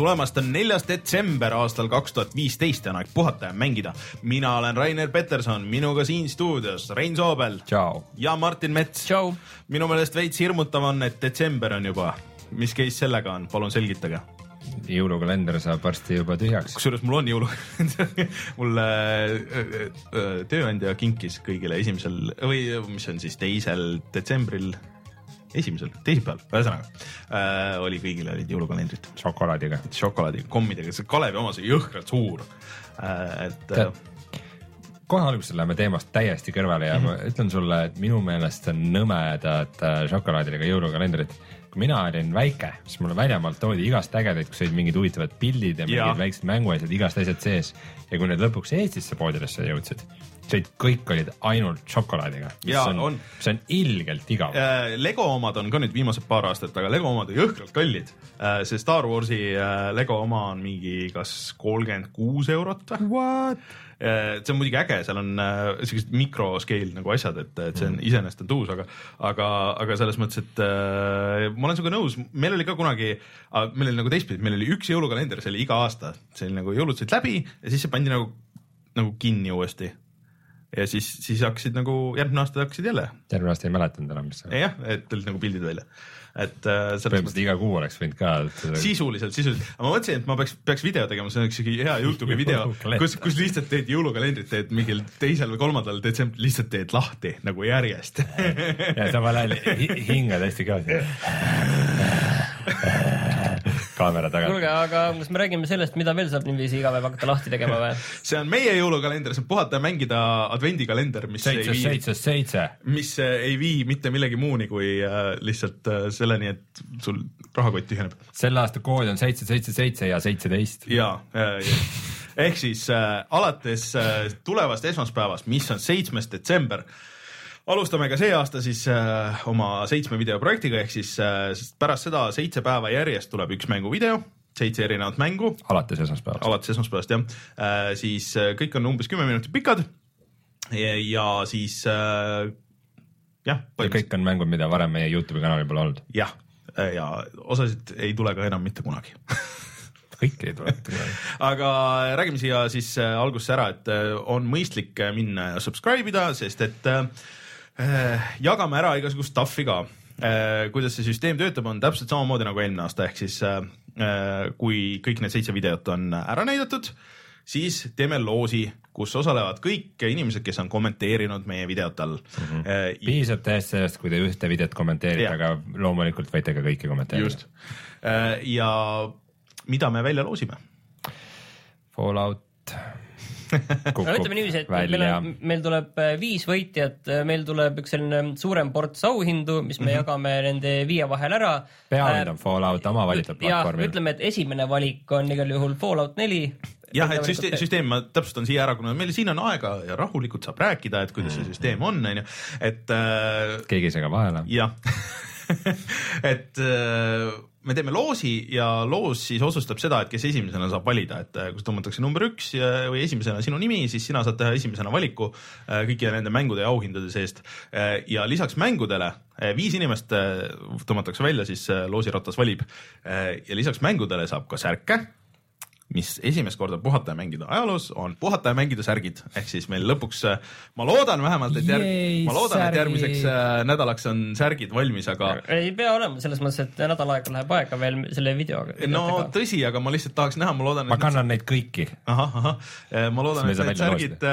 Tulemast, on neljas detsember aastal kaks tuhat viisteist ja on aeg puhata ja mängida. mina olen Rainer Peterson, minuga siin stuudios Rein Soobel ja Martin Mets. minu meelest veits hirmutav on, et detsember on juba. mis case sellega on, palun selgitage jõulukalender saab varsti juba tühjaks. kusjuures mul on jõulukalender mulle äh, äh, tööandja kinkis kõigile esimesel või mis on siis teisel detsembril esimesel, teisipäeval, ühesõnaga äh, oli kõigile olid jõulukalendrid. šokolaadiga. šokolaadiga, kommidega, see Kalevi oma, see jõhkralt suur äh,. et Tead, kohe alguses läheme teemast täiesti kõrvale ja mm -hmm. ma ütlen sulle, et minu meelest on nõmedad äh, šokolaadidega jõulukalendrid. kui mina olin väike, siis mulle väljamaalt toodi igast ägedaid, kus olid mingid huvitavad pildid ja mingid Jaa. väiksed mänguasjad, igast asjad sees. ja kui need lõpuks Eestisse poodidesse jõudsid, siis kõik olid ainult šokolaadiga. Jaa, on, on. see on ilgelt igav. Äh, Lego omad on ka nüüd viimased paar aastat, aga Lego omad on jõhkralt kallid. see Star Warsi äh, Lego oma on mingi kas kolmkümmend kuus eurot see on muidugi äge, seal on äh, siuksed mikroscale nagu asjad, et, et see on iseenesest on tuus, aga, aga, aga selles mõttes, et äh, ma olen sinuga nõus, meil oli ka kunagi, meil oli nagu teistpidi, meil oli üks jõulukalender, see oli iga aasta, see oli nagu jõulud said läbi ja siis see pandi nagu, nagu kinni uuesti. Ja siis, siis hakkasid nagu järgmine aasta hakkasid jälle, terve aasta ei mäletanud enam, mis see oli. jah, et tulid nagu pildid välja, et äh, põhimõtteliselt iga kuu oleks võinud ka. sisuliselt, sisuliselt, aga ma mõtlesin, et ma peaks, peaks video tegema, see on üks siuke hea Youtube'i video, kus, kus lihtsalt teed jõulukalendrit, teed mingil teisel või kolmandal detsembril lihtsalt teed lahti nagu järjest ja samal ajal hi- hingad hästi kõvasti. kaamera taga. kuulge, aga kas me räägime sellest, mida veel saab niiviisi iga päev hakata lahti tegema või? see on meie jõulukalender, see on puhata ja mängida advendikalender, mis ei seitse, vii, seitse, seitse. mis äh, ei vii mitte millegi muuni kui äh, lihtsalt äh, selleni, et sul rahakott tühjeneb selle aasta kood on seitse, seitse, seitse ja seitseteist. ja äh,, ehk siis äh, alates äh, tulevast esmaspäevast, mis on seitsmes detsember, alustame ka see aasta siis äh, oma seitsme videoprojektiga, ehk siis äh, pärast seda seitse päeva järjest tuleb üks mänguvideo, seitse erinevat mängu alates esmaspäevast. alates esmaspäevast jah äh,, siis äh, kõik on umbes kümme minutit pikad ja, siis äh, jah, ja kõik on mängud, mida varem meie Youtube'i kanalil pole olnud. jah, ja osasid ei tule ka enam mitte kunagi kõik ei tule mitte kunagi. aga räägime siia siis äh, algusesse ära, et äh, on mõistlik äh, minna ja subscribe ida, sest et äh, äh, jagame ära igasugust stuff'i ka äh,. kuidas see süsteem töötab, on täpselt samamoodi nagu eelmine aasta, ehk siis äh, äh, kui kõik need seitse videot on ära näidatud, siis teeme loosi, kus osalevad kõik inimesed, kes on kommenteerinud meie videote all mm. -hmm. piisab täiesti sellest, kui te ühte videot kommenteerite, aga loomulikult võite ka kõiki kommenteerida just. ja mida me välja loosime? Fallout kukub ütleme niiviisi, et meil välja on, meil tuleb äh, viis võitjat, meil tuleb üks selline suurem ports auhindu, mis me mm -hmm. jagame nende viie vahel ära. peahind on Fallout oma valitud ja platvormil. ütleme, et esimene valik on igal juhul Fallout neli. jah, et süsteem, süsteem, ma täpsustan siia ära, kuna meil siin on aega ja rahulikult saab rääkida, et kuidas see süsteem on, onju, et äh, keegi ei sega vahele. jah et äh, me teeme loosi ja loos siis otsustab seda, et kes esimesena saab valida, et äh, kui tõmmatakse number üks ja, või esimesena sinu nimi, siis sina saad teha esimesena valiku äh, kõikide nende mängude ja auhindade seest. ja lisaks mängudele viis inimest tõmmatakse välja, siis loosiratas valib ja lisaks mängudele saab ka särke mis esimest korda puhata ja mängida ajaloos on puhata ja mängida särgid, ehk siis meil lõpuks, ma loodan vähemalt, et järg, ma loodan, et järgmiseks äh, nädalaks on särgid valmis, aga ei pea olema selles mõttes, et nädal aega läheb aega veel selle videoga. no tõsi, aga ma lihtsalt tahaks näha, ma loodan. ma kannan neid kõiki. ahah, ahah, ma loodan, et need särgid,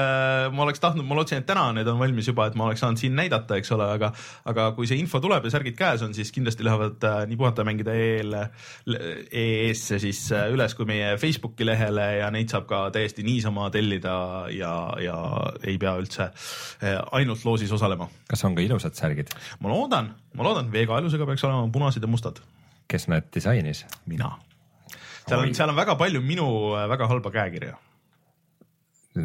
ma oleks tahtnud, ma lootsin, et täna need on valmis juba, et ma oleks saanud siin näidata, eks ole, aga aga kui see info tuleb ja särgid käes on, siis kindlasti lähevad äh, nii puhata ja mängida EL, EE-sse siis äh, üles kui meie Facebooki lehele ja neid saab ka täiesti niisama tellida ja, ja ei pea üldse äh, ainult loosis osalema. kas on ka ilusad särgid? ma loodan, ma loodan, veekaelusega peaks olema punased ja mustad, kes need disainis? mina. seal on, seal on väga palju minu äh, väga halba käekirja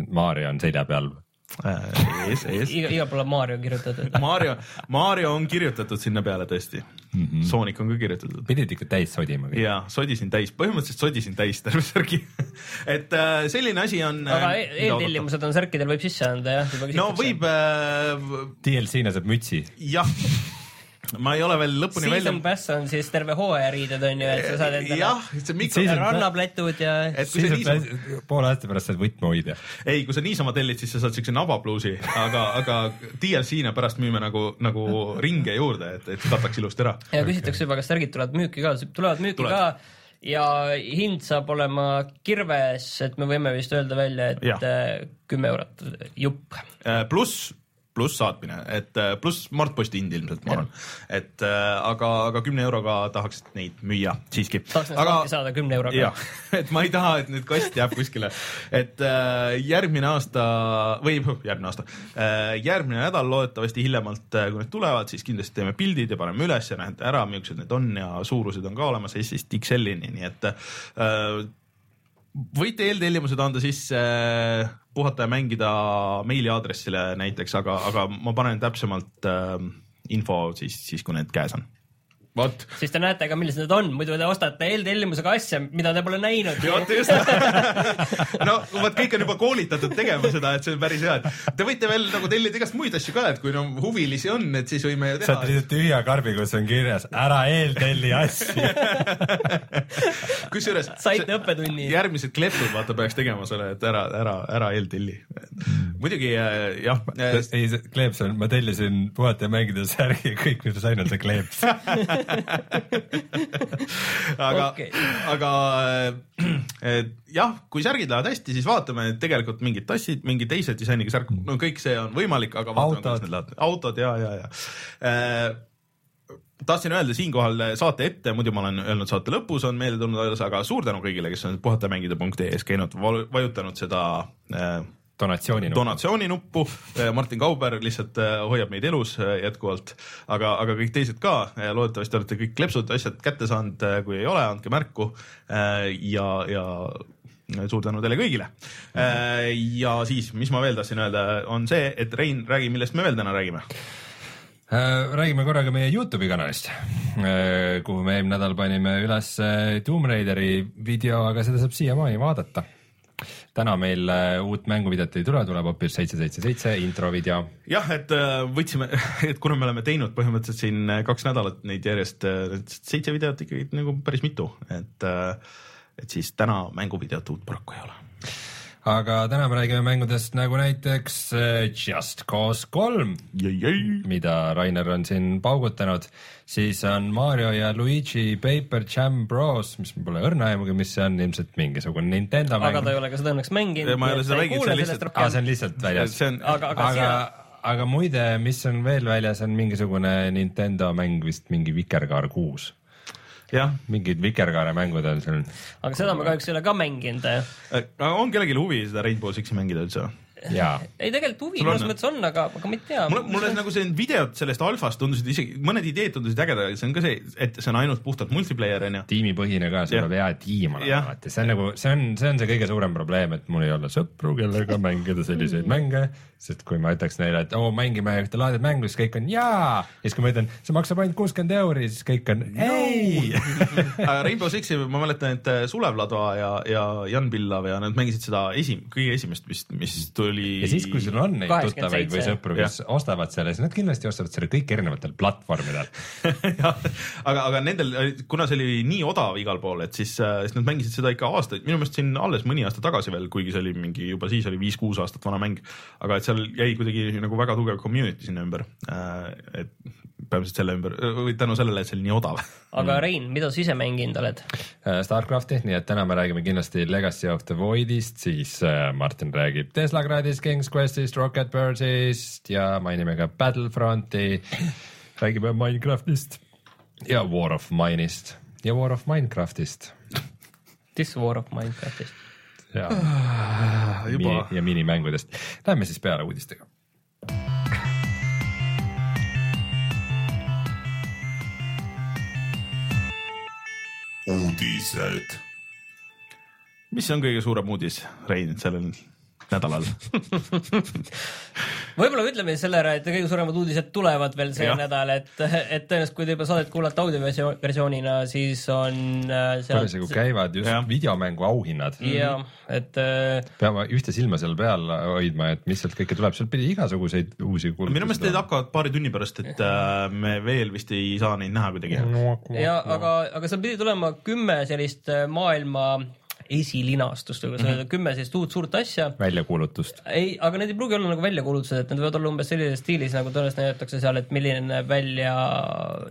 Maarja on selja peal ees, ees. iga, igal pool on Mario kirjutatud. Mario, Mario on kirjutatud sinna peale tõesti mm. -hmm. Sonic on ka kirjutatud. pidid ikka täis sodima kõik. ja sodisin täis, põhimõtteliselt sodisin täis terve särgi. et äh, selline asi on. aga e- eeltellimused on särkidel võib sisse anda jah? no võib äh,, DLC-na saab mütsi. jah, ma ei ole veel lõpuni välja Season. pass on siis terve hooajariided on ju, et sa saad endale jah, see miks Season- rannaplätud ja niisama, poole aasta pärast saad võtmehoidja. ei, kui sa niisama tellid, siis sa saad siukse nabapluusi, aga, aga DLC-na pärast müüme nagu, nagu ringe juurde, et, et kataks ilusti ära. ja küsitakse juba, kas särgid tulevad müüki ka, tulevad müüki Tulevad. ka ja hind saab olema kirves, et me võime vist öelda välja, et äh, kümme eurot jupp. Äh, pluss, pluss saatmine, et äh, pluss Smartposti hind ilmselt, ma arvan, et äh, aga, aga kümne euroga tahaks neid müüa siiski. tahaks need lahti saada kümne euroga. Jah, et ma ei taha, et nüüd kast jääb kuskile, et äh, järgmine aasta või järgmine aasta. Äh,, järgmine nädal loodetavasti hiljemalt, kui need tulevad, siis kindlasti teeme pildid ja paneme üles ja näete ära, millised need on ja suurused on ka olemas S-ist XL-ini, nii et äh, võite eeltellimused anda sisse, puhata ja mängida meiliaadressile näiteks, aga, aga ma panen täpsemalt äh, info siis, siis kui need käes on. vot, siis te näete ka, millised need on, muidu te ostate eeltellimusega asja, mida te pole näinud. vot just. no vot kõik on juba koolitatud tegema seda, et see on päris hea, et te võite veel nagu tellida igast muid asju ka, et kui no huvilisi on, et siis võime ju saad teha. lihtsalt tühja karbi, kus on kirjas ära eeltelli asju. kusjuures saite õppetunni. järgmised klepsud vaata peaks tegema selle, et ära, ära, ära eeltelli. muidugi äh, jah äh, ei, see kleeps on, ma tellisin puhata ja mängida särgi, kõik, mis ma sain, on see kleeps. aga okay., aga et jah, kui särgid lähevad hästi, siis vaatame, et tegelikult mingid tassid, mingi teise disainiga särk, no kõik see on võimalik, aga vaatame, Autod. kuidas need lähevad. autod ja, ja, ja äh, tahtsin öelda siinkohal saate ette, muidu ma olen öelnud saate lõpus on meelde tulnud alles, aga suur tänu kõigile, kes on puhatamängida.ee-s käinud, vajutanud seda äh, donatsiooni nupp. donatsiooninuppu, Martin Kauber lihtsalt äh, hoiab meid elus äh, jätkuvalt, aga, aga kõik teised ka, loodetavasti olete kõik kleepsud, asjad kätte saanud, kui ei ole, andke märku ja, ja suur tänu teile kõigile. ja siis, mis ma veel tahtsin öelda, on see, et Rein, räägi, millest me veel täna räägime. Räägime korraga meie Youtube'i kanalist, kuhu me eelmine nädal panime üles Tomb Raideri video, aga seda saab siiamaani vaadata. Täna meil äh, uut mänguvideot ei tule, tuleb hoopis seitse, seitse, seitse intro video. jah, et äh, võtsime, et kuna me oleme teinud põhimõtteliselt siin äh, kaks nädalat neid järjest, seitse videot ikkagi nagu päris mitu, et, et siis täna mänguvideot uut paraku ei ole aga täna me räägime mängudest nagu näiteks äh, Just Cause kolm, mida Rainer on siin paugutanud, siis on Mario ja Luigi Paper Jam Bros, mis mul pole õrna aimugi, mis see on, ilmselt mingisugune Nintendo mäng. aga ta ei ole ka seda õnneks mänginud. Ma ei ole seda mänginud, see on lihtsalt- aa, see on lihtsalt väljas. see on, aga, aga, aga aga, aga muide, mis on veel väljas, on mingisugune Nintendo mäng vist mingi Vikerkaar kuus. jah, mingid Vikerkaare mängud on seal. aga seda ma kahjuks ei ole ka mänginud. aga on kellelgi huvi seda Rainbow Sixi mängida üldse ei, tegelikult huvi on, mõnes mõttes on, aga, aga ma ei tea. mulle, mulle nagu see videod sellest alfast tundusid isegi, mõned ideed tundusid ägedad, see on ka see, et see on ainult puhtalt multiplayer onju. tiimipõhine ka, sul peab hea tiim olema alati, see on nagu, see on, see on see kõige suurem probleem, et mul ei ole sõpru, kellega mängida selliseid mänge, sest kui ma ütleks neile, et oo, mängime ühte laadivat mängu, siis kõik on jaa, ja siis kui ma ütlen, see maksab ainult kuuskümmend euri, siis kõik on ei. aga Rainbow Sixi ma mäletan, et Sulev Ladva ja, ja Jan Pillav ja nad mängisid seda esim-, kõige esimest vist, mis tuli. Ja siis, kui sul on neid 87. tuttavaid või sõpru, kes ostavad selle, siis nad kindlasti ostavad selle kõik erinevatel platvormidel. aga, aga nendel, kuna see oli nii odav igal pool, et siis, siis nad mängisid seda ikka aastaid, minu meelest siin alles mõni aasta tagasi veel, kuigi see oli mingi juba siis oli viis-kuus aastat vana mäng. aga et seal jäi kuidagi nagu väga tugev community sinna ümber. et peamiselt selle ümber või tänu sellele, et see oli nii odav. aga Rein, mida sa ise mänginud oled? Äh, Starcrafti, nii et täna me räägime kindlasti Legacy of the Voidist, siis äh, Martin räägib Teslagradist, King's Questist, Rocket Birdsist ja mainime ka Battlefronti. räägime Minecraftist ja War of Mine'ist ja War of Minecraftist This War of Minecraftist. ja mini, ja minimängudest. Lähme siis peale uudistega. uudised. mis on kõige suurem uudis, Rein, sellel nädalal. võib-olla ütleme selle ära, et kõige suuremad uudised tulevad veel see Jah. nädal, et, et tõenäoliselt kui te juba saadet kuulate audioversioonina, siis on äh, parasjagu sealt käivad just Jah. videomängu auhinnad. ja et äh, peame ühte silma seal peal hoidma, et mis sealt kõike tuleb, sealt pidi igasuguseid uusi minu meelest need hakkavad paari tunni pärast, et äh, me veel vist ei saa neid näha kuidagi. ja aga, aga seal pidi tulema kümme sellist äh, maailma esilinastust või kuidas öelda, kümme sellist uut suurt asja väljakuulutust. ei, aga need ei pruugi olla nagu väljakuulutused, et need võivad olla umbes sellises stiilis, nagu tõenäoliselt näidatakse seal, et milline näeb välja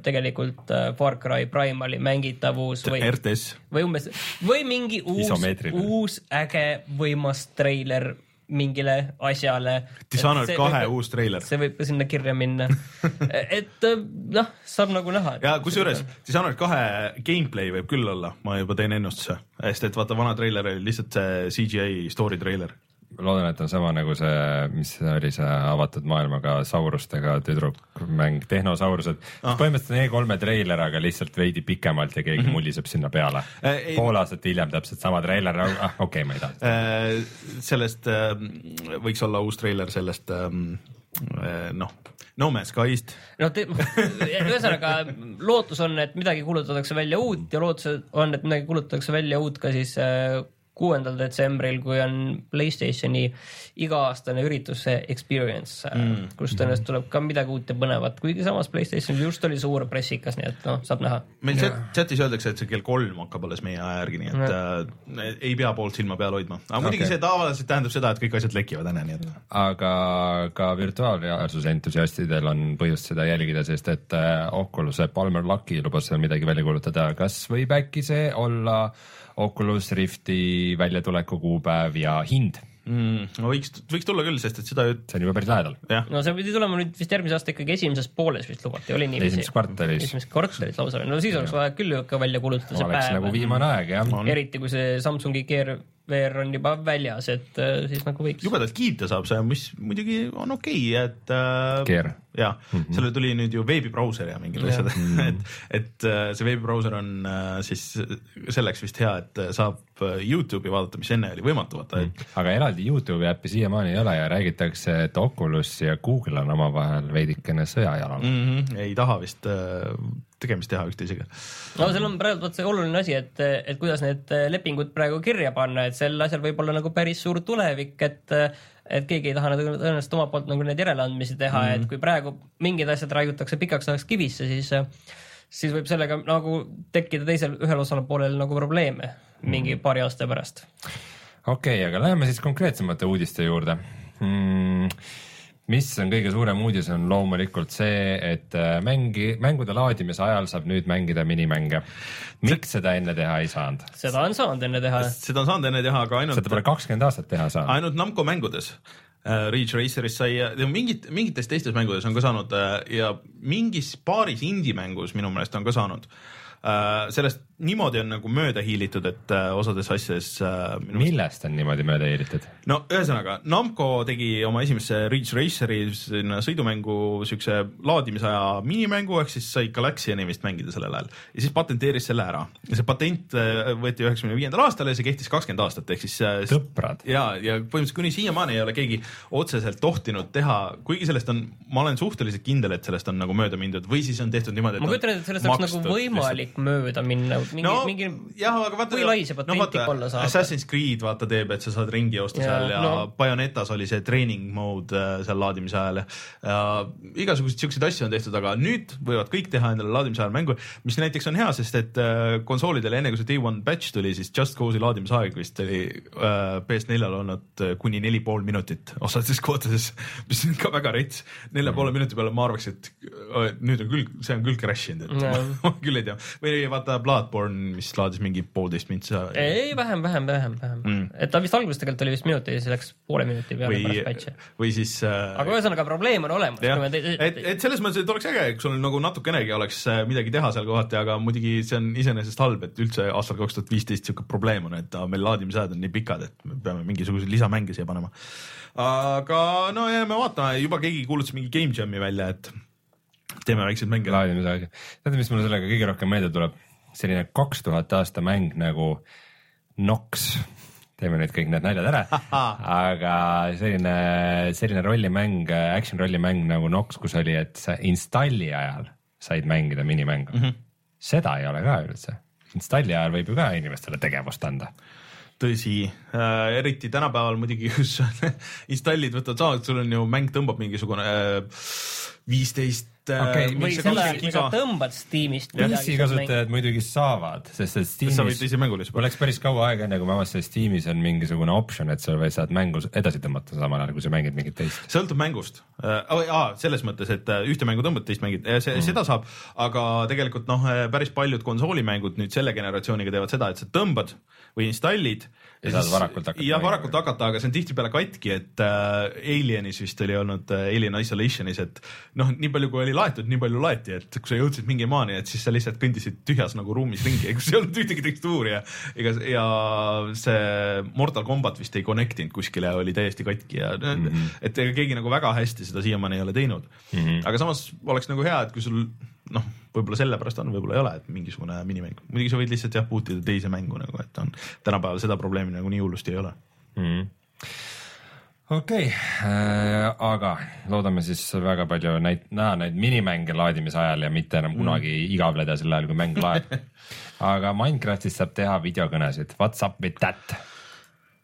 tegelikult äh, Far Cry Primali mängitavus või, RTS. või umbes, või mingi uus uus äge võimas treiler mingile asjale. Dishonored kahe uus treiler. see võib ka sinna kirja minna. et äh, noh, saab nagu näha. ja kusjuures Dishonored kahe gameplay võib küll olla, ma juba teen ennustuse, sest et vaata, vana treiler oli lihtsalt see CGI story treiler. loodan, et on sama nagu see, mis oli see avatud maailmaga saurustega tüdrukmäng Tehnosaurused ah.. põhimõtteliselt on E3-e treiler, aga lihtsalt veidi pikemalt ja keegi mm -hmm. mulliseb sinna peale Äh, ei- pool aastat hiljem täpselt sama treiler, ah okei okay,, ma ei taha seda. sellest äh, võiks olla uus treiler sellest äh, noh, No Man's Skyst. noh, ühesõnaga lootus on, et midagi kuulutatakse välja uut ja lootus on, et midagi kuulutatakse välja uut ka siis äh, kuuendal detsembril, kui on Playstationi iga-aastane üritus, see Experience mm., kus tõenäoliselt tuleb ka midagi uut ja põnevat, kuigi samas Playstationil just oli suur pressikas, nii et noh, saab näha. meil chat, chatis öeldakse, et see kell kolm hakkab alles meie aja järgi, nii et äh, ei pea poolt silma peal hoidma. aga muidugi okay. see tavaliselt tähendab seda, et kõik asjad lekivad enne, nii et aga ka virtuaalreaalsuse entusiastidel on põhjust seda jälgida, sest et äh, Oculus'e Palmer Lucky lubas seal midagi välja kuulutada, kas võib äkki see olla Oculus Rifti väljatuleku kuupäev ja hind, mm, no võiks, võiks tulla küll, sest et seda ju see on juba päris lähedal. no see pidi tulema nüüd vist järgmise aasta ikkagi esimeses pooles vist lubati, oli niiviisi esimeses? kvartalis esimeses kvartalis lausa, no siis oleks vaja küll ju ka välja kuulutada see oleks päev nagu. viimane aeg jah. eriti kui see Samsungi Gear VR on juba väljas, et äh, siis nagu võiks. jubedalt kiita saab see, mis muidugi on okei okay,, et äh, Gear. Jah mm -hmm., sellele tuli nüüd ju veebibrauser ja mingid asjad, et, et äh, see veebibrauser on äh, siis selleks vist hea, et äh, saab äh, Youtube'i vaadata, mis enne oli võimatu vaata, et aga eraldi Youtube'i äppi siiamaani ei ole ja räägitakse, et Oculus ja Google on omavahel veidikene sõjajalal mm.. mm -hmm, ei taha vist äh, tegemist teha üksteisega. no seal on praegu vaat see oluline asi, et, et kuidas need äh, lepingud praegu kirja panna, et sel asjal võib olla nagu päris suur tulevik, et et keegi ei taha tõenäoliselt omalt poolt nagu neid järeleandmisi teha mm, -hmm. et kui praegu mingid asjad raiutakse pikaks ajaks kivisse, siis siis võib sellega nagu tekkida teisel, ühel osapoolel nagu probleeme mingi paari aasta pärast. okei okay,, aga läheme siis konkreetsemate uudiste juurde mm,. Mis on kõige suurem uudis, on loomulikult see, et äh, mängi, mängude laadimise ajal saab nüüd mängida minimänge. miks seda enne teha ei saanud? seda on saanud enne teha. seda on saanud enne teha, aga ainult seda pole kakskümmend aastat teha saanud. ainult Namco mängudes. Ridge Raceris sai ja mingit, mingites teistes mängudes on ka saanud äh, ja mingis paaris indie-mängus minu meelest on ka saanud. sellest niimoodi on nagu mööda hiilitud, et äh, osades asjades äh, millest on niimoodi mööda hiilitud? no ühesõnaga, Namco tegi oma esimesse Ridge Raceri sinna sõidumängu siukse laadimisaja minimängu, ehk siis sai Galaxiani vist mängida sellel ajal ja siis patenteeris selle ära ja see patent äh, võeti üheksakümne viiendal aastal ja see kehtis kakskümmend aastat, ehk siis äh, sõprad. ja, ja põhimõtteliselt kuni siiamaani ei ole keegi otseselt tohtinud teha, kuigi sellest on, ma olen suhteliselt kindel, et sellest on nagu mööda mindud või siis on tehtud niimoodi, et ma kujutan ette, et sellest oleks nagu võimalik mööda minna, mingi no, no,, mingi jah, aga vaata, kui lai see patent ikka olla saab? Assassin's Creed vaata teeb, et sa saad ringi joosta seal ja no. no. Bayonetas oli see training mode äh, seal laadimise ajal ja igasuguseid siukseid asju on tehtud, aga nüüd võivad kõik teha endale laadimise ajal mängu, mis näiteks on hea, sest et äh, konsoolidele enne kui see day one batch tuli, siis Just Cause'i laadimisaeg vist oli äh, PS4-l olnud kuni neli pool minutit osades kohtades, mis on ka väga rets. nelja poole minuti peale ma arvaks, et nüüd on küll, see on küll crash inud, et Jaa. ma küll ei tea. või vaata Bloodborne, mis laadis mingi poolteist mintsa. ei, vähem, vähem, vähem, vähem mm.. et ta vist alguses tegelikult oli vist minuti ja siis läks poole minuti peale või pärast patch'i., või siis äh, aga ühesõnaga probleem on olemas. et, et selles mõttes, et oleks äge, kui sul nagu natukenegi oleks äh, midagi teha seal kohati, aga muidugi see on iseenesest halb, et üldse aastal kaks tuhat viisteist siuke probleem on, et meil laadimisajad on nii pikad, et me peame mingisuguseid lisamänge siia panema. aga no jääme vaatama, juba keegi kuulutas mingi Game Jam'i välja, et teeme väikseid mänge. laadimisaeg. teate, mis mulle sellega kõige rohkem meelde tuleb? Selline kaks tuhat aasta mäng nagu Nox. teeme nüüd kõik need naljad ära aga selline, selline rollimäng, action rollimäng nagu Nox, kus oli, et sa installi ajal said mängida minimängu mm. -hmm. seda ei ole ka üldse. installi ajal võib ju ka inimestele tegevust anda tõsi äh,, eriti tänapäeval muidugi, kus installid võtavad saama, sul on ju mäng tõmbab mingisugune äh, viisteist äh, okay, või sel ajal, kui sa tõmbad Steamist. PC kasutajad muidugi saavad, sest et Steamis, mul läks päris kaua aega, enne kui ma avastasin, et Steamis on mingisugune optsioon, et sa saad mängu edasi tõmmata samal ajal, kui sa mängid mingit teist. sõltub mängust äh,, selles mõttes, et äh, ühte mängu tõmbad, teist mängid, see mm., seda saab, aga tegelikult noh, äh, päris paljud konsoolimängud nüüd selle generatsiooniga teevad seda, et sa tõmbad või installid ja saad varakult hakata. jah, varakult hakata, aga see on tihtipeale katki, et äh, Alienis vist oli olnud äh, Alien Isolationis, et noh, nii palju kui oli laetud, nii palju laeti, et kui sa jõudsid mingi maani, et siis sa lihtsalt kõndisid tühjas nagu ruumis ringi, kus ei olnud ühtegi tekstuuri ja ega ja see Mortal Combat vist ei connect inud kuskile, oli täiesti katki ja mm -hmm. et ega keegi nagu väga hästi seda siiamaani ei ole teinud mm. -hmm. aga samas oleks nagu hea, et kui sul noh, võib-olla sellepärast on, võib-olla ei ole, et mingisugune minimäng, muidugi sa võid lihtsalt jah, boot ida teise mängu nagu, et on tänapäeval seda probleemi nagu nii hullusti ei ole mm. okei okay, äh,, aga loodame siis väga palju näit-, näha neid minimänge laadimise ajal ja mitte enam kunagi mm. igavleda sel ajal, kui mäng laeb aga Minecraftis saab teha videokõnesid, what's up with that?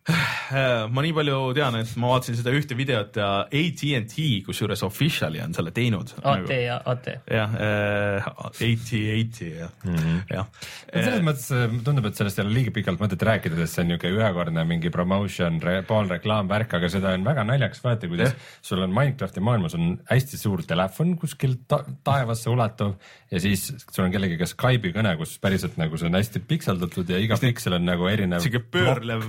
ma nii palju tean, et ma vaatasin seda ühte videot ja AT&T kusjuures official'i on selle teinud. AT ja AT. jah äh,, AT&T jah -hmm., jah. selles mõttes äh, tundub, et sellest ei ole liiga pikalt mõtet rääkida, sest see on niisugune ühekordne mingi promotion re,, pool reklaamvärk, aga seda on väga naljakas vaadata, kuidas yeah. sul on Minecrafti maailmas on hästi suur telefon kuskil ta taevasse ulatuv ja siis sul on kellegagi Skype'i kõne, kus päriselt nagu see on hästi pikseldatud ja iga piksel on nagu erinev. sihuke pöörlev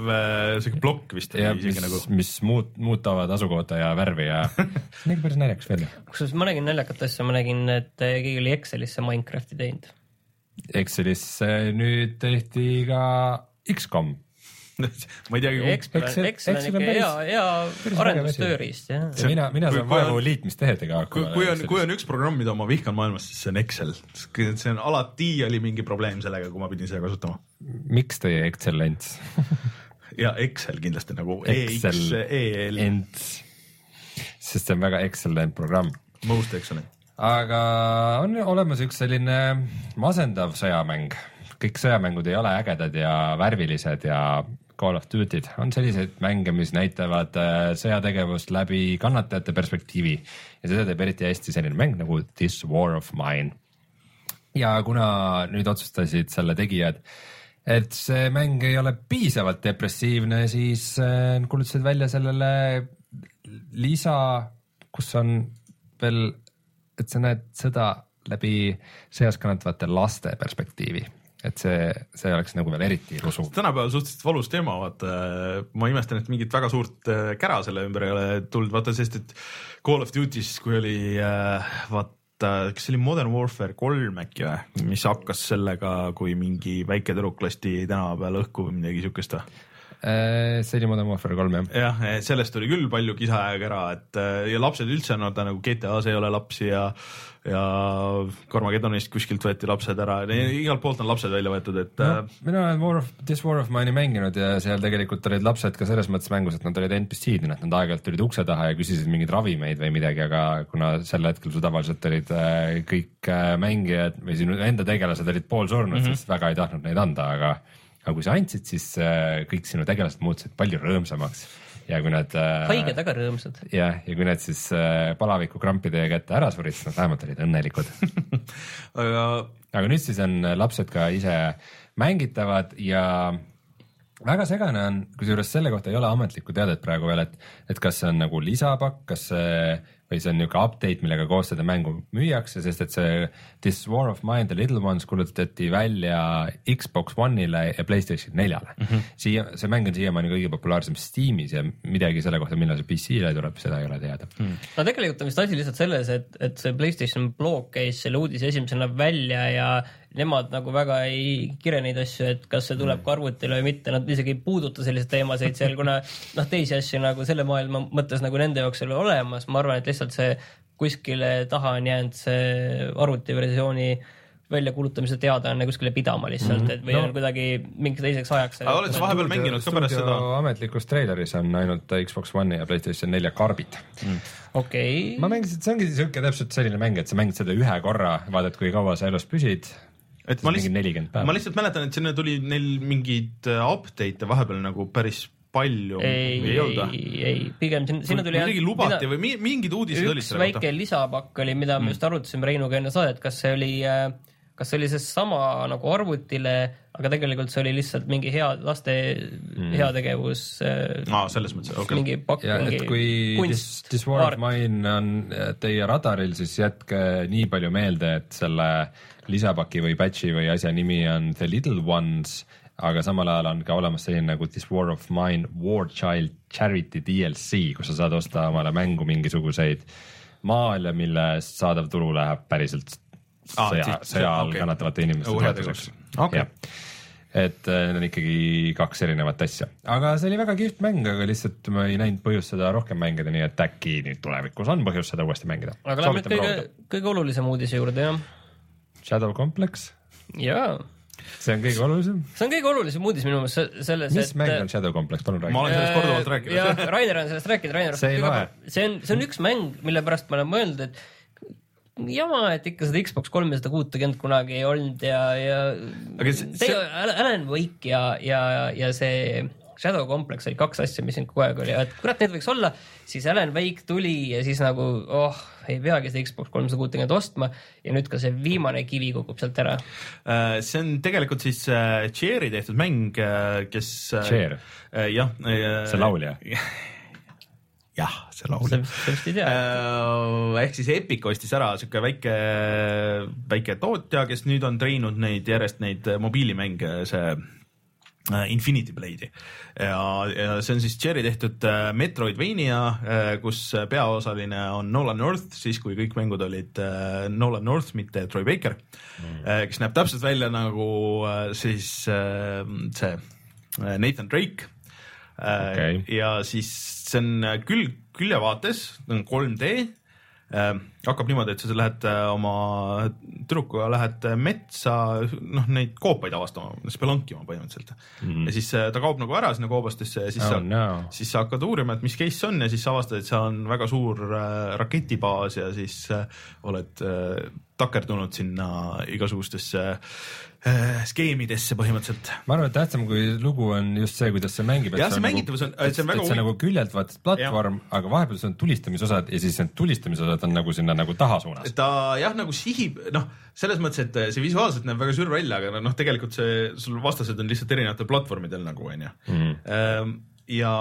sihuke plokk vist. ja mis, nagu... mis muut-, muutavad asukohta ja värvi ja nägi päris naljakas välja. kusjuures ma nägin naljakat asja, ma nägin, et keegi oli Excelisse Minecrafti teinud. Excelisse nüüd tehti ka X-kom ma ei teagi. Excel, Excel, Excel on ikka hea, hea arendustööriist jah. mina, mina saan vaevu liitmistehedega hakkama. kui on, kui on üks programm, mida ma vihkan maailmas, siis see on Excel. see on alati oli mingi probleem sellega, kui ma pidin seda kasutama. miks teie Excellents ja Excel kindlasti nagu EXEL. ent, sest see on väga excellent programm. Most excellent. aga on olemas üks selline masendav sõjamäng, kõik sõjamängud ei ole ägedad ja värvilised ja Call of Duty'd on selliseid mänge, mis näitavad äh, sõjategevust läbi kannatajate perspektiivi ja seda teeb eriti hästi selline mäng nagu This War of Mine. ja kuna nüüd otsustasid selle tegijad et see mäng ei ole piisavalt depressiivne, siis äh, kuulutasid välja sellele lisa, kus on veel, et sa näed sõda läbi sõjas kannatavate laste perspektiivi. Et see, see oleks nagu veel eriti rusu. tänapäeval suhteliselt valus teema, vaata. Ma imestan, et mingit väga suurt äh, kära selle ümber ei ole tulnud, vaata sest et Call of Duty's, kui oli äh, vaat Äh, kas see oli Modern Warfare kolm äkki või, mis hakkas sellega, kui mingi väike tüdruk lasti tänava peal õhku või midagi siukest või? Äh, see oli Modern Warfare kolm jah. jah, sellest oli küll palju kisa ja kära, et äh, ja lapsed üldse on vaata nagu GTA-s ei ole lapsi ja ja Carmagedonist kuskilt võeti lapsed ära, igalt poolt on lapsed välja võetud, et no,. mina olen War of, This War of Mine'i mänginud ja seal tegelikult olid lapsed ka selles mõttes mängus, et nad olid NPC-d, nad aeg-ajalt tulid ukse taha ja küsisid mingeid ravimeid või midagi, aga kuna sel hetkel su tavaliselt olid kõik mängijad või sinu enda tegelased olid poolsurnud mm, -hmm. siis väga ei tahtnud neid anda, aga aga kui sa andsid, siis äh, kõik sinu tegelased muutusid palju rõõmsamaks ja kui nad äh,. haiged, aga rõõmsad. jah, ja kui nad siis äh, palavikukrampide kätte ära surid, siis nad vähemalt olid õnnelikud aga. aga nüüd siis on lapsed ka ise mängitavad ja väga segane on, kusjuures selle kohta ei ole ametlikku teadet praegu veel, et, et kas see on nagu lisapakk, kas see või see on niisugune update, millega koos seda mängu müüakse, sest et see This War of Mine the Little Ones kuulutati välja Xbox One'ile ja Playstation neljale mm. -hmm. siia, see mäng on siiamaani kõige populaarsem Steamis ja midagi selle kohta, millal see PC-le tuleb, seda ei ole teada mm.. no tegelikult on vist asi lihtsalt selles, et, et see Playstation blog käis selle uudise esimesena välja ja nemad nagu väga ei kire neid asju, et kas see tuleb ka arvutile või mitte, nad isegi ei puuduta selliseid teemasid seal, kuna noh, teisi asju nagu selle maailma mõttes nagu nende jaoks ei ole olemas, ma arvan, et lihtsalt see kuskile taha on jäänud see arvutiversiooni väljakuulutamise teadaanne kuskile pidama lihtsalt mm, -hmm. et või No. on kuidagi mingiks teiseks ajaks. Aga oled sa vahepeal mänginud ka pärast seda? ametlikus treileris on ainult Xbox One'i ja Playstation nelja karbid mm.. okei ma, mängisin, see ongi siuke täpselt selline mäng, et sa mängid seda ühe korra, vaatad, kui kaua sa elus püsid. Et ma lihtsalt, ma. lihtsalt mäletan, et sinna tuli neil mingeid äh, update'e vahepeal nagu päris palju ei, või ei või? ei, ei, pigem sinna, sinna tuli kuidagi lubati või mi- mingid uudised olid selle väike kohta. lisapakk oli, mida me just arutasime Reinuga enne saadet, kas see oli, kas see oli seesama nagu arvutile, aga tegelikult see oli lihtsalt mingi hea laste mm. heategevus äh, aa, selles mõttes, okei okay.. mingi pakk, mingi et kui This, kunst, this War of Mine on teie radaril, siis jätke nii palju meelde, et selle lisapaki või patch'i või asja nimi on The Little Ones, aga samal ajal on ka olemas selline nagu This War of Mine War Child Charity DLC, kus sa saad osta omale mängu mingisuguseid maale, millest saadav tulu läheb päriselt Aa, sõja sõja all okei. kannatavate inimeste toetuseks. Okei. et äh, need on ikkagi kaks erinevat asja, aga see oli väga kihvt mäng, aga lihtsalt ma ei näinud põhjust seda rohkem mängida, nii et äkki nüüd tulevikus on põhjust seda uuesti mängida. aga lähme nüüd kõige, kõige olulisem uudise juurde, jah. Shadow Complex, jaa, see on kõige olulisem. see on kõige olulisem uudis minu meelest se- selles, mis et mäng on Shadow Complex, palun ma räägi. olen sellest korduvalt rääkinud. jah, Rainer on sellest rääkinud, Rainer. See ei loe. see on, see on üks mäng, mille pärast ma olen mõelnud, et jama, et ikka seda Xbox kolmesada kuutekümmet kunagi ei olnud ja, ja Aga see- see. Alan Wake ja, ja, ja see Shadow Complex oli kaks asja, mis siin kogu aeg oli, et kurat, need võiks olla, siis Alan Wake tuli ja siis nagu oh, ei peagi seda Xbox kolmsada kuutekümmet ostma ja nüüd ka see viimane kivi kukub sealt ära. Äh, see on tegelikult siis äh, Cherry tehtud mäng, kes. Cher. jah. see laulja. jah, see laulja. sellest ei tea. ehk siis Epic ostis ära siuke väike, väike tootja, kes nüüd on treinud neid järjest neid mobiilimänge, see äh, Infinity Blade'i ja, ja see on siis Cherry tehtud äh, Metroidvania, kus peaosaline on Nolan North, siis kui kõik mängud olid äh, Nolan North, mitte Troy Baker mm., kes näeb täpselt välja nagu äh, siis äh, see äh, Nathan Drake okay. ja siis see on külg, küljevaates, on 3D äh,. hakkab niimoodi, et sa lähed äh, oma tüdrukuga lähed äh, metsa, noh neid koopaid avastama, spelonkima põhimõtteliselt mm. -hmm. ja siis äh, ta kaob nagu ära sinna koobastesse ja siis Oh sa no. siis sa hakkad uurima, et mis case see on ja siis sa avastad, et seal on väga suur äh, raketibaas ja siis äh, oled äh, takerdunud sinna igasugustesse äh, skeemidesse põhimõtteliselt. ma arvan, et tähtsam kui lugu on just see, kuidas see mängib. Jah, see mängitavus on- see on väga et see huvi- nagu küljelt vaatad platvorm, aga vahepeal sul on tulistamisosad ja siis need tulistamisosad on nagu sinna nagu taha suunas. ta jah, nagu sihib, noh, selles mõttes, et see visuaalselt näeb väga sür välja, aga noh, tegelikult see, sul vastased on lihtsalt erinevatel platvormidel nagu onju mm.. ja,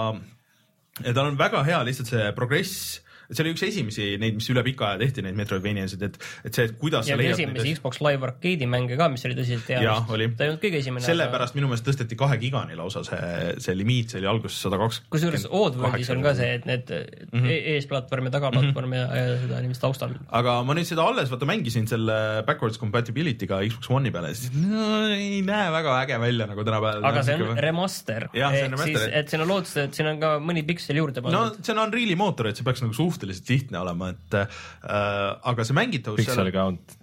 ja tal on väga hea lihtsalt see progress, see oli üks esimesi neid, mis üle pika aja tehti, neid Metroidvaniasid, et, et see, et kuidas ja esimesi Xbox Live Arcade'i mänge ka, mis oli tõsiselt hea ta ei olnud kõige esimene. sellepärast minu meelest tõsteti kahe gigani lausa see, see limiit, see oli alguses sada kakskümmend. kusjuures Oddworldis on ka see, et need mm. -hmm. eesplatvorm ja tagaplatvorm mm -hmm. ja, ja seda niiviisi taustal. aga ma nüüd seda alles vaata mängisin selle backwards compatibility'ga Xbox One'i peale, siis no, ei näe väga äge välja nagu tänapäeval. aga see on remaster. Ehk siis, et siin on lootus, et siin on ka mõni piksel juurde no pandud. see on Unreal'i mootor, et see peaks nagu suhteliselt lihtne olema, et äh, aga see mängitavus. Pixel count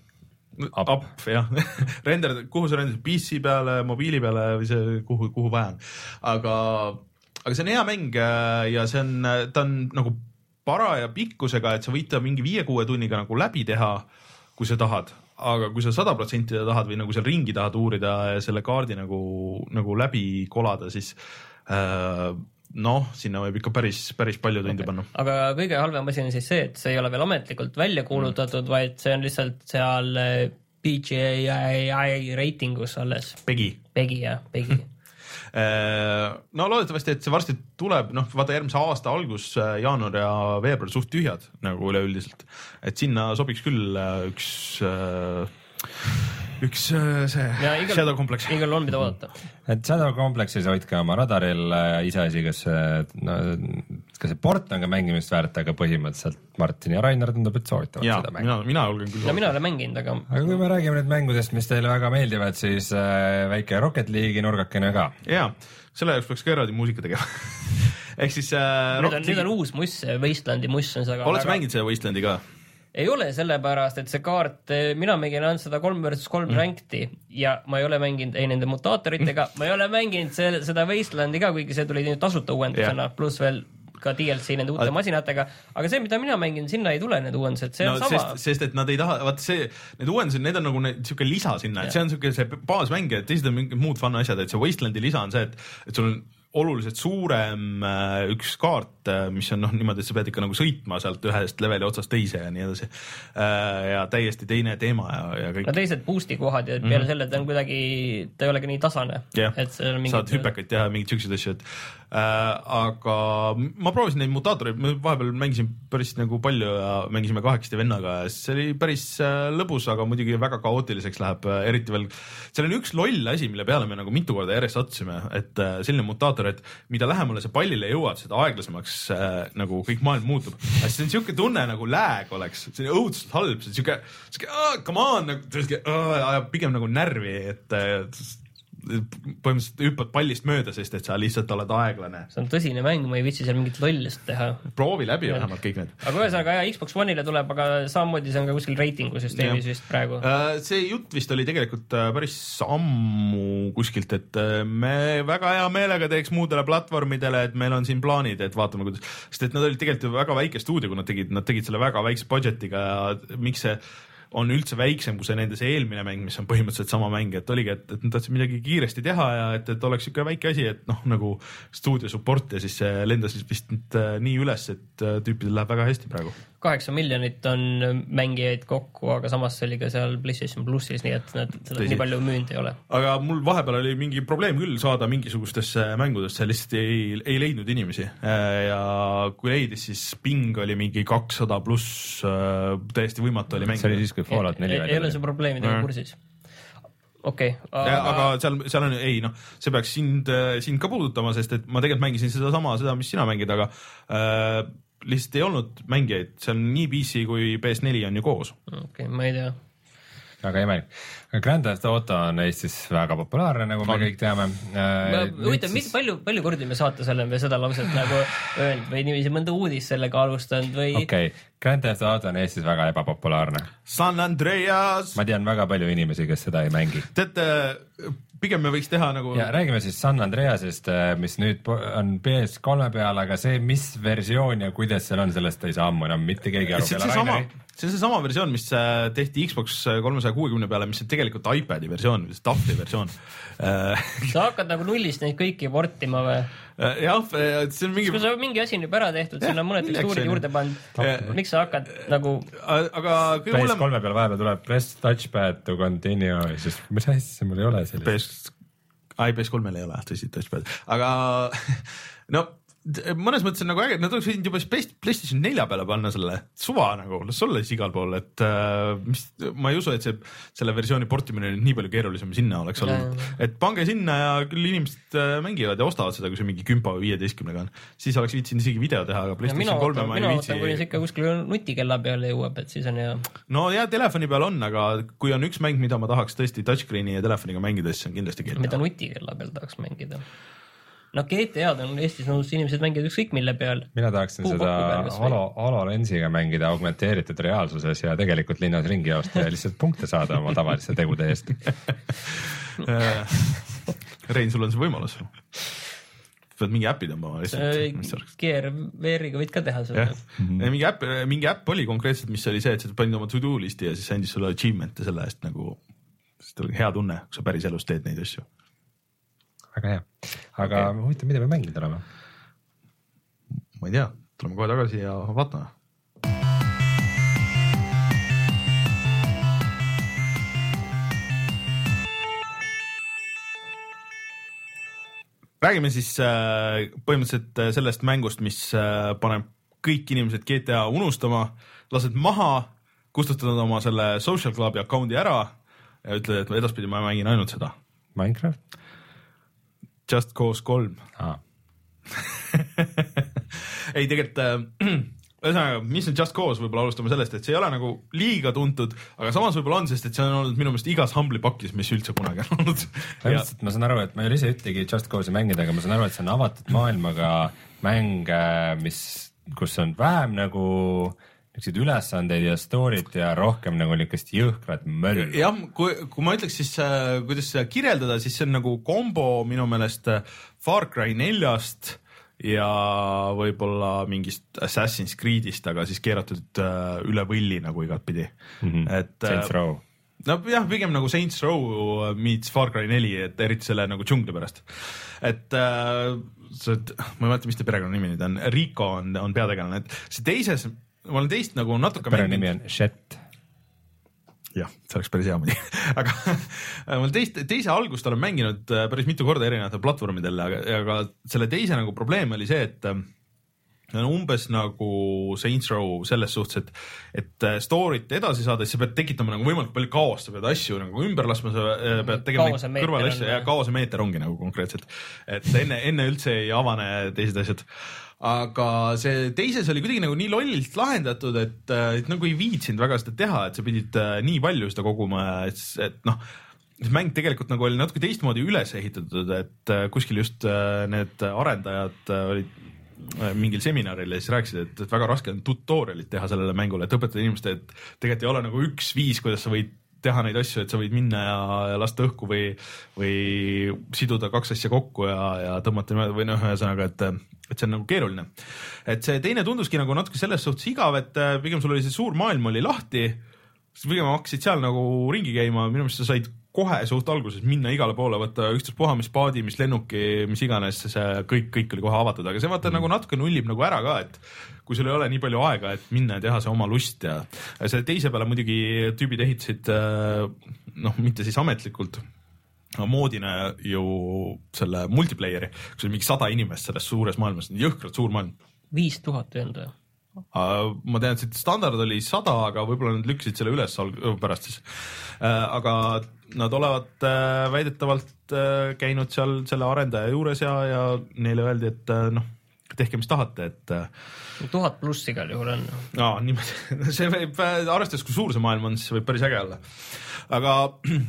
up, up, jah render, kuhu sa renderid, PC peale, mobiili peale või see, kuhu, kuhu vaja on. aga, aga see on hea mäng äh, ja see on, ta on nagu paraja pikkusega, et sa võid ta mingi viie-kuue tunniga nagu läbi teha, kui sa tahad, aga kui sa sada protsenti tahad või nagu seal ringi tahad uurida ja selle kaardi nagu, nagu läbi kolada, siis äh, noh, sinna võib ikka päris, päris palju tunde okay. panna. aga kõige halvem asi on siis see, et see ei ole veel ametlikult välja kuulutatud mm., vaid see on lihtsalt seal eh, BGI reitingus alles. Pegi Pegi jah, Pegi. no loodetavasti, et see varsti tuleb, noh, vaata järgmise aasta algus, jaanuar ja veebruar suht tühjad nagu üleüldiselt, et sinna sobiks küll äh, üks, äh, see ja igal Shadow Complex. igal on mida oodata. et Shadow Complexis hoidke oma radaril äh, iseasi, kas see no,, kas see port on ka mängimist väärt, aga põhimõtteliselt Martin ja Rainer tundub, et soovitavad ja seda mängu. mina, mina julgen küll no mina ei ole mänginud, aga aga kui me räägime nüüd mängudest, mis teile väga meeldivad, siis äh, väike Rocket League'i nurgakene ka. ja selle jaoks peaks ka eraldi muusika tegema ehk siis äh, nüüd on, nüüd on uus muss, Wastelandi muss on see. oled sa mänginud selle Wastelandi ka? Ei ole sellepärast, et see kaart, mina mängin ainult seda kolm versus kolm mm. rankti ja ma ei ole mänginud ei nende mutaatoritega ma ei ole mänginud selle, seda Wastelandi ka, kuigi see tuli nüüd tasuta uuendusena yeah., pluss veel ka DLC nende uute Aga- masinatega, aga see, mida mina mängin, sinna ei tule need uuendused, see on no sama sest, sest et nad ei taha, vaata see, need uuendused, need on nagu siuke lisa sinna, et see on siuke see baasmäng ja teised on mingid muud fun asjad, et see Wastelandi lisa on see, et, et sul on oluliselt suurem äh, üks kaart, mis on noh, niimoodi, et sa pead ikka nagu sõitma sealt ühest leveli otsast teise ja nii edasi äh,. ja täiesti teine teema ja, ja kõik no teised boost'i kohad ja peale mm -hmm. selle ta on kuidagi, ta ei olegi nii tasane on saad hüpekaid teha, mingeid siukseid asju, et äh, aga ma proovisin neid mutaatoreid, ma vahepeal mängisin päris nagu palju ja mängisime kahekesti vennaga ja see oli päris äh, lõbus, aga muidugi väga kaootiliseks läheb äh,, eriti veel. seal on üks loll asi, mille peale me nagu mitu korda järjest sattusime, et äh, selline mutaator, et mida lähemale sa pallile jõuad, seda aeglasemaks äh, nagu kõik maailm muutub. see on siuke tunne nagu lag oleks, see on õudselt halb, see on siuke, siuke come on nagu pigem nagu närvi, et äh, põhimõtteliselt hüppad pallist mööda, sest et sa lihtsalt oled aeglane. see on tõsine mäng, ma ei viitsi seal mingit lollust teha. proovi läbi vähemalt kõik need. aga ühesõnaga jah, Xbox One'ile tuleb, aga samamoodi see on ka kuskil reitingu süsteemis vist praegu. Äh, see jutt vist oli tegelikult äh, päris ammu kuskilt, et äh, me väga hea meelega teeks muudele platvormidele, et meil on siin plaanid, et vaatame, kuidas, sest et nad olid tegelikult ju väga väike stuudio, kui nad tegid, nad tegid selle väga väikse budget'iga ja miks see on üldse väiksem kui see nende see eelmine mäng, mis on põhimõtteliselt sama mäng, et oligi, et, et nad tahtsid midagi kiiresti teha ja et, et oleks siuke väike asi, et noh, nagu stuudio support ja siis see lendas vist nüüd äh, nii üles, et äh, tüüpidel läheb väga hästi praegu. Kaheksa miljonit on mängijaid kokku, aga samas see oli ka seal PlayStation plussis, nii et nad seda Tõsi. nii palju müünud ei ole. aga mul vahepeal oli mingi probleem küll saada mingisugustesse mängudesse, lihtsalt ei, ei leidnud inimesi ja kui leidis, siis ping oli mingi kakssada pluss, täiesti võimatu oli see oli mängida. siis, kui Fallout neli ei välja ole tuli see. probleemidega Jah. kursis. okei, aga seal, seal on, ei noh, see peaks sind, sind ka puudutama, sest et ma tegelikult mängisin sedasama, seda, mis sina mängid, aga äh, lihtsalt ei olnud mängijaid, see on nii PC kui PS4 on ju koos. okei, ma ei tea. Väga imelik. Grand Theft Auto on Eestis väga populaarne, nagu me On. kõik teame. huvitav, mis, palju, palju kordi me saates oleme seda lauset nagu öelnud või niiviisi mõnda uudist sellega alustanud või okei okay., Grand Theft Auto on Eestis väga ebapopulaarne. San Andreas, ma tean väga palju inimesi, kes seda ei mängi. teate, pigem me võiks teha nagu ja räägime siis San Andreasest, mis nüüd on PS3 peal, aga see, mis versioon ja kuidas seal on, sellest ei saa ammu enam mitte keegi aru see on seesama see on seesama versioon, mis äh, tehti Xbox kolmesaja kuuekümne peale, mis on tegelikult iPad'i versioon, tahvli versioon. sa hakkad nagu nullist neid kõiki portima või? jah, see on mingi kui, sa mingi asi on juba ära tehtud, sinna on mõned tekstuurid on ju? juurde pannud Jah., miks sa hakkad nagu, aga kõige hullem PS3 peal vahepeal tuleb press touchpad to continue ja siis mis asja, mul ei ole sellist. PS, ai PS3-l ei ole tõsi touchpad, aga no mõnes mõttes on nagu äge, nad oleks võinud juba PlayStation nelja peale panna selle suva nagu, las olla siis igal pool, et äh, mis, ma ei usu, et see selle versiooni portimine nüüd nii palju keerulisem sinna oleks olnud, et pange sinna ja küll inimesed äh, mängivad ja ostavad seda, kui see mingi kümpa või viieteistkümnega on, siis oleks viitsinud isegi video teha, aga PlayStation kolme ma ei ootan, kuni see viitsi. ikka kuskile nutikella peale jõuab, et siis on hea. no ja telefoni peal on, aga kui on üks mäng, mida ma tahaks tõesti touchscreen'i ja telefoniga mängida, siis see on kindlasti mida GTA. nutikella peal tahaks mängida. noh, GTA-d on Eestis nõus inimesed mängivad ükskõik mille peal. mina tahaksin Puukoku seda või? holo, hololensiga mängida augmenteeritud reaalsuses ja tegelikult linnas ringi joosta ja lihtsalt punkte saada oma tavaliste tegude eest. Rein, sul on see võimalus. pead mingi äpi tõmbama lihtsalt, oleks. GR-VR-iga võid ka teha seda jah, mingi äpp, mingi äpp oli konkreetselt, mis oli see, et sa panid oma to-do listi ja siis see andis sulle achievement'e selle eest nagu, sest oli hea tunne, kui sa päris elus teed neid asju. Väga hea, aga okay. huvitav, mida me mänginud oleme? ma ei tea, tuleme kohe tagasi ja vaatame. räägime siis äh, põhimõtteliselt äh, sellest mängust, mis äh, paneb kõik inimesed GTA unustama, lased maha, kustutad oma selle social club'i account'i ära ja ütled, et edaspidi ma mängin ainult seda. Minecraft Just Cause kolm. ah.? ei, tegelikult äh, ühesõnaga, mis on Just Cause, võib-olla alustame sellest, et see ei ole nagu liiga tuntud, aga samas võib-olla on, sest et see on olnud minu meelest igas Humble'i pakis, mis üldse kunagi on olnud. põhimõtteliselt ma saan aru, et ma ei ole ise ühtegi Just Cause'i mängida, aga ma saan aru, et see on avatud maailmaga mäng, mis, kus on vähem nagu niisuguseid ülesandeid ja story't ja rohkem nagu niisugust jõhkrat möllu. jah, kui, kui ma ütleks siis äh,, kuidas seda kirjeldada, siis see on nagu kombo minu meelest äh, Far Cry neljast ja võib-olla mingist Assassin's Creed'ist, aga siis keeratud äh, üle võlli nagu igatpidi mm. -hmm. et äh, Saints Row. nojah, pigem nagu Saints Row meets Far Cry neli, et eriti selle nagu džungli pärast. et äh, see, ma ei mäleta, mis ta perekonnanimi nüüd on, Rico on, on peategelane, et see teises, ma olen teist nagu natuke perenimi on Shet. jah, see oleks päris hea muidugi, aga ma olen teist, teise algust olen mänginud äh, päris mitu korda erinevatel platvormidel, aga, aga selle teise nagu probleem oli see, et äh, umbes nagu Saints Row selles suhtes, et, et äh, story't edasi saades sa pead tekitama nagu võimalikult palju kaost, sa pead asju nagu ümber laskma, sa äh, pead tegema Kaose meeter kõrvalasju ja kaosemeeter ongi nagu konkreetselt, et enne, enne üldse ei avane teised asjad aga see teises oli kuidagi nagu nii lollilt lahendatud, et, et nagu ei viitsinud väga seda teha, et sa pidid äh, nii palju seda koguma, et, et noh, see mäng tegelikult nagu oli natuke teistmoodi üles ehitatud, et äh, kuskil just äh, need arendajad äh, olid äh, mingil seminaril ja siis rääkisid, et, et väga raske on tutorial'it teha sellele mängule, et õpetada inimestele, et tegelikult ei ole nagu üks viis, kuidas sa võid teha neid asju, et sa võid minna ja, ja lasta õhku või, või siduda kaks asja kokku ja, ja tõmmata või noh, ühesõnaga, et, et see on nagu keeruline. et see teine tunduski nagu natuke selles suhtes igav, et äh, pigem sul oli see suur maailm oli lahti, siis pigem hakkasid seal nagu ringi käima, minu meelest sa said kohe suht alguses minna igale poole, võtta ükstaspuha, mis paadi, mis lennuki, mis iganes, see kõik, kõik oli kohe avatud, aga see vaata mm. nagu natuke nullib nagu ära ka, et kui sul ei ole nii palju aega, et minna ja teha see oma lust ja selle teise peale muidugi tüübid ehitasid äh, noh, mitte siis ametlikult, moodina ju selle multiplayer'i, kus oli mingi sada inimest selles suures maailmas, jõhkralt suur maailm viis tuhat ei olnud või? Uh, ma tean, et standard oli sada, aga võib-olla nad lükkasid selle üles pärast siis uh,. aga nad olevat väidetavalt käinud seal selle arendaja juures ja, ja neile öeldi, et noh, tehke, mis tahate, et uh, tuhat pluss igal juhul on. aa, niimoodi, see võib, arvestades, kui suur see maailm on, siis võib päris äge olla. aga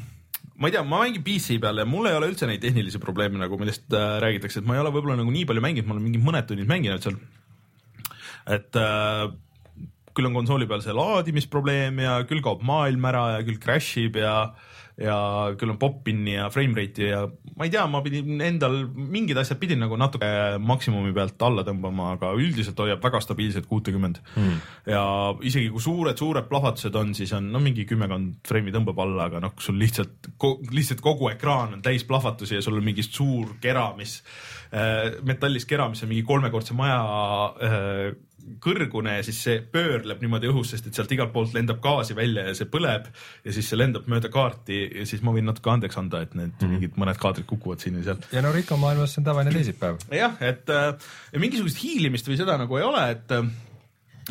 ma ei tea, ma mängin PC peal ja mul ei ole üldse neid tehnilisi probleeme nagu, millest äh, räägitakse, et ma ei ole võib-olla nagu nii palju mänginud, ma olen mingi mõned tunnid mänginud seal. et äh, küll on konsooli peal see laadimisprobleem ja küll kaob maailm ära ja küll crash ib ja ja küll on pop-in'i ja frame rate'i ja ma ei tea, ma pidin endal mingid asjad pidin nagu natuke maksimumi pealt alla tõmbama, aga üldiselt hoiab väga stabiilselt kuutekümmend mm.. ja isegi kui suured-suured plahvatused on, siis on no mingi kümmekond frame'i tõmbab alla, aga noh, sul lihtsalt, lihtsalt kogu ekraan on täis plahvatusi ja sul on mingi suur kera, mis äh,, metallist kera, mis on mingi kolmekordse maja äh, kõrgune ja siis see pöörleb niimoodi õhus, sest et sealt igalt poolt lendab gaasi välja ja see põleb ja siis see lendab mööda kaarti ja siis ma võin natuke andeks anda, et need mm -hmm. mingid mõned kaadrid kukuvad siin ja seal. ja no Rico maailmas see on tavaline teisipäev. jah, et äh, mingisugust hiilimist või seda nagu ei ole, et äh,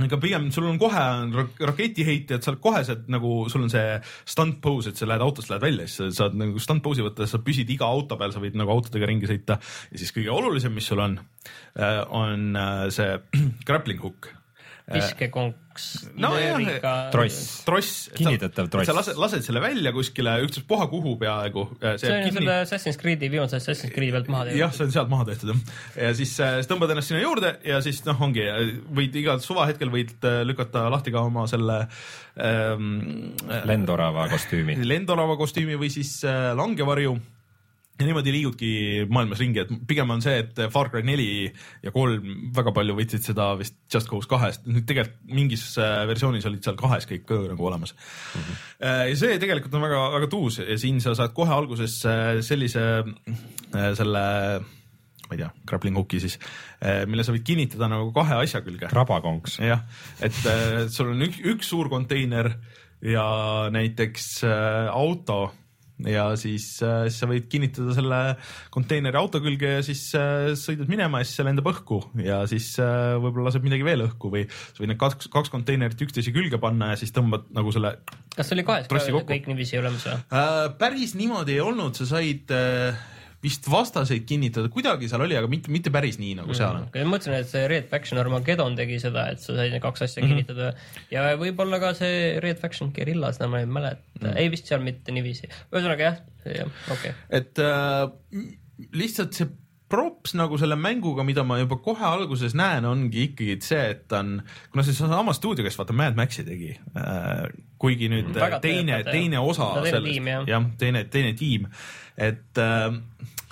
ega pigem sul on kohe rak- raketiheitjad, sa oled koheselt nagu sul on see stunt pose, et sa lähed autost, lähed välja, siis sa saad nagu stunt pose'i võtta, sa püsid iga auto peal, sa võid nagu autodega ringi sõita ja siis kõige olulisem, mis sul on, on äh, see grappling hook. Viskekonks No tross. tross, Kinnitatav tross. sa lased, lased selle välja kuskile ükstaspuha kuhu peaaegu. see on ju selle Assassin's Creed'i, viimase Assassin's Creed'i pealt maha jah, see on sealt maha tehtud jah. ja siis äh, siis tõmbad ennast sinna juurde ja siis noh, ongi, võid igal suvahetkel võid äh, lükata lahti ka oma selle ähm, lendorava kostüümi. lendorava kostüümi või siis äh, langevarju ja niimoodi liigudki maailmas ringi, et pigem on see, et Far Cry neli ja kolm väga palju võtsid seda vist Just Cause kahest, nüüd tegelikult mingis äh, versioonis olid seal kahes kõik ka nagu olemas mm. -hmm. ja see tegelikult on väga-väga tuus ja siin sa saad kohe alguses äh, sellise selle ma ei tea, grappling hook'i siis, mille sa võid kinnitada nagu kahe asja külge. rabakonks. jah, et sul on üks, üks suur konteiner ja näiteks auto ja siis äh, sa võid kinnitada selle konteineri auto külge ja siis äh, sõidad minema ja siis see lendab õhku ja siis äh, võib-olla laseb midagi veel õhku või sa võid need kaks, kaks konteinerit üksteise külge panna ja siis tõmbad nagu selle kas see oli kahes Trossi ka kokku. kõik niiviisi olemas või? päris niimoodi ei olnud, sa said vist vastaseid kinnitada, kuidagi seal oli, aga mitte, mitte päris nii nagu seal on. ma mõtlesin, et see Red Faction Armageddon tegi seda, et sa said need kaks asja mm. -hmm. kinnitada ja võib-olla ka see Red Faction Guerilla, seda ma ei mäleta mm. -hmm. ei vist seal mitte niiviisi. ühesõnaga jah, jah, okei okay.. et äh, lihtsalt see props nagu selle mänguga, mida ma juba kohe alguses näen, ongi ikkagi see, et ta on, kuna see sama stuudio, kes vaata Mad Maxi tegi äh,, kuigi nüüd Mm. Väga teine, teine osa No teine sellest, jah, teine, teine tiim, et äh,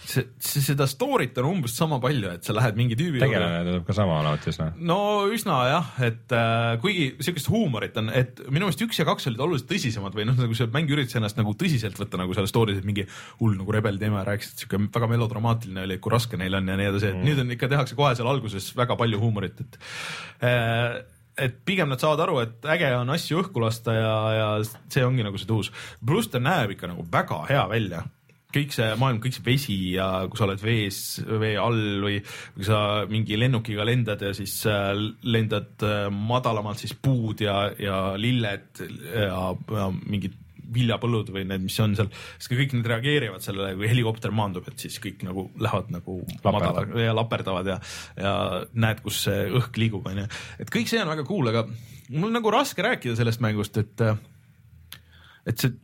see, see, seda story't on umbes sama palju, et sa lähed mingi tüübi tegelane tundub ka sama olevat üsna. no üsna jah, et äh, kuigi siukest huumorit on, et minu meelest üks ja kaks olid oluliselt tõsisemad või noh, nagu see mäng üritas ennast nagu tõsiselt võtta nagu selles story's, et mingi hull nagu rebel teema ja rääkis, et siuke väga melodramaatiline oli, kui raske neil on ja nii edasi, et nüüd on ikka tehakse kohe seal alguses väga palju huumorit, et äh, et pigem nad saavad aru, et äge on asju õhku lasta ja, ja see ongi nagu see tuus. pluss ta näeb ikka nagu väga hea välja kõik see maailm, kõik see vesi ja kui sa oled vees, vee all või kui sa mingi lennukiga lendad ja siis äh, lendad äh, madalamalt, siis puud ja, ja lilled ja, ja mingid viljapõllud või need, mis on seal, siis kõik need reageerivad sellele, kui helikopter maandub, et siis kõik nagu lähevad nagu Laperdavad. ja laperdavad ja, ja näed, kus see õhk liigub, onju. et kõik see on väga cool, aga mul on nagu raske rääkida sellest mängust, et, et see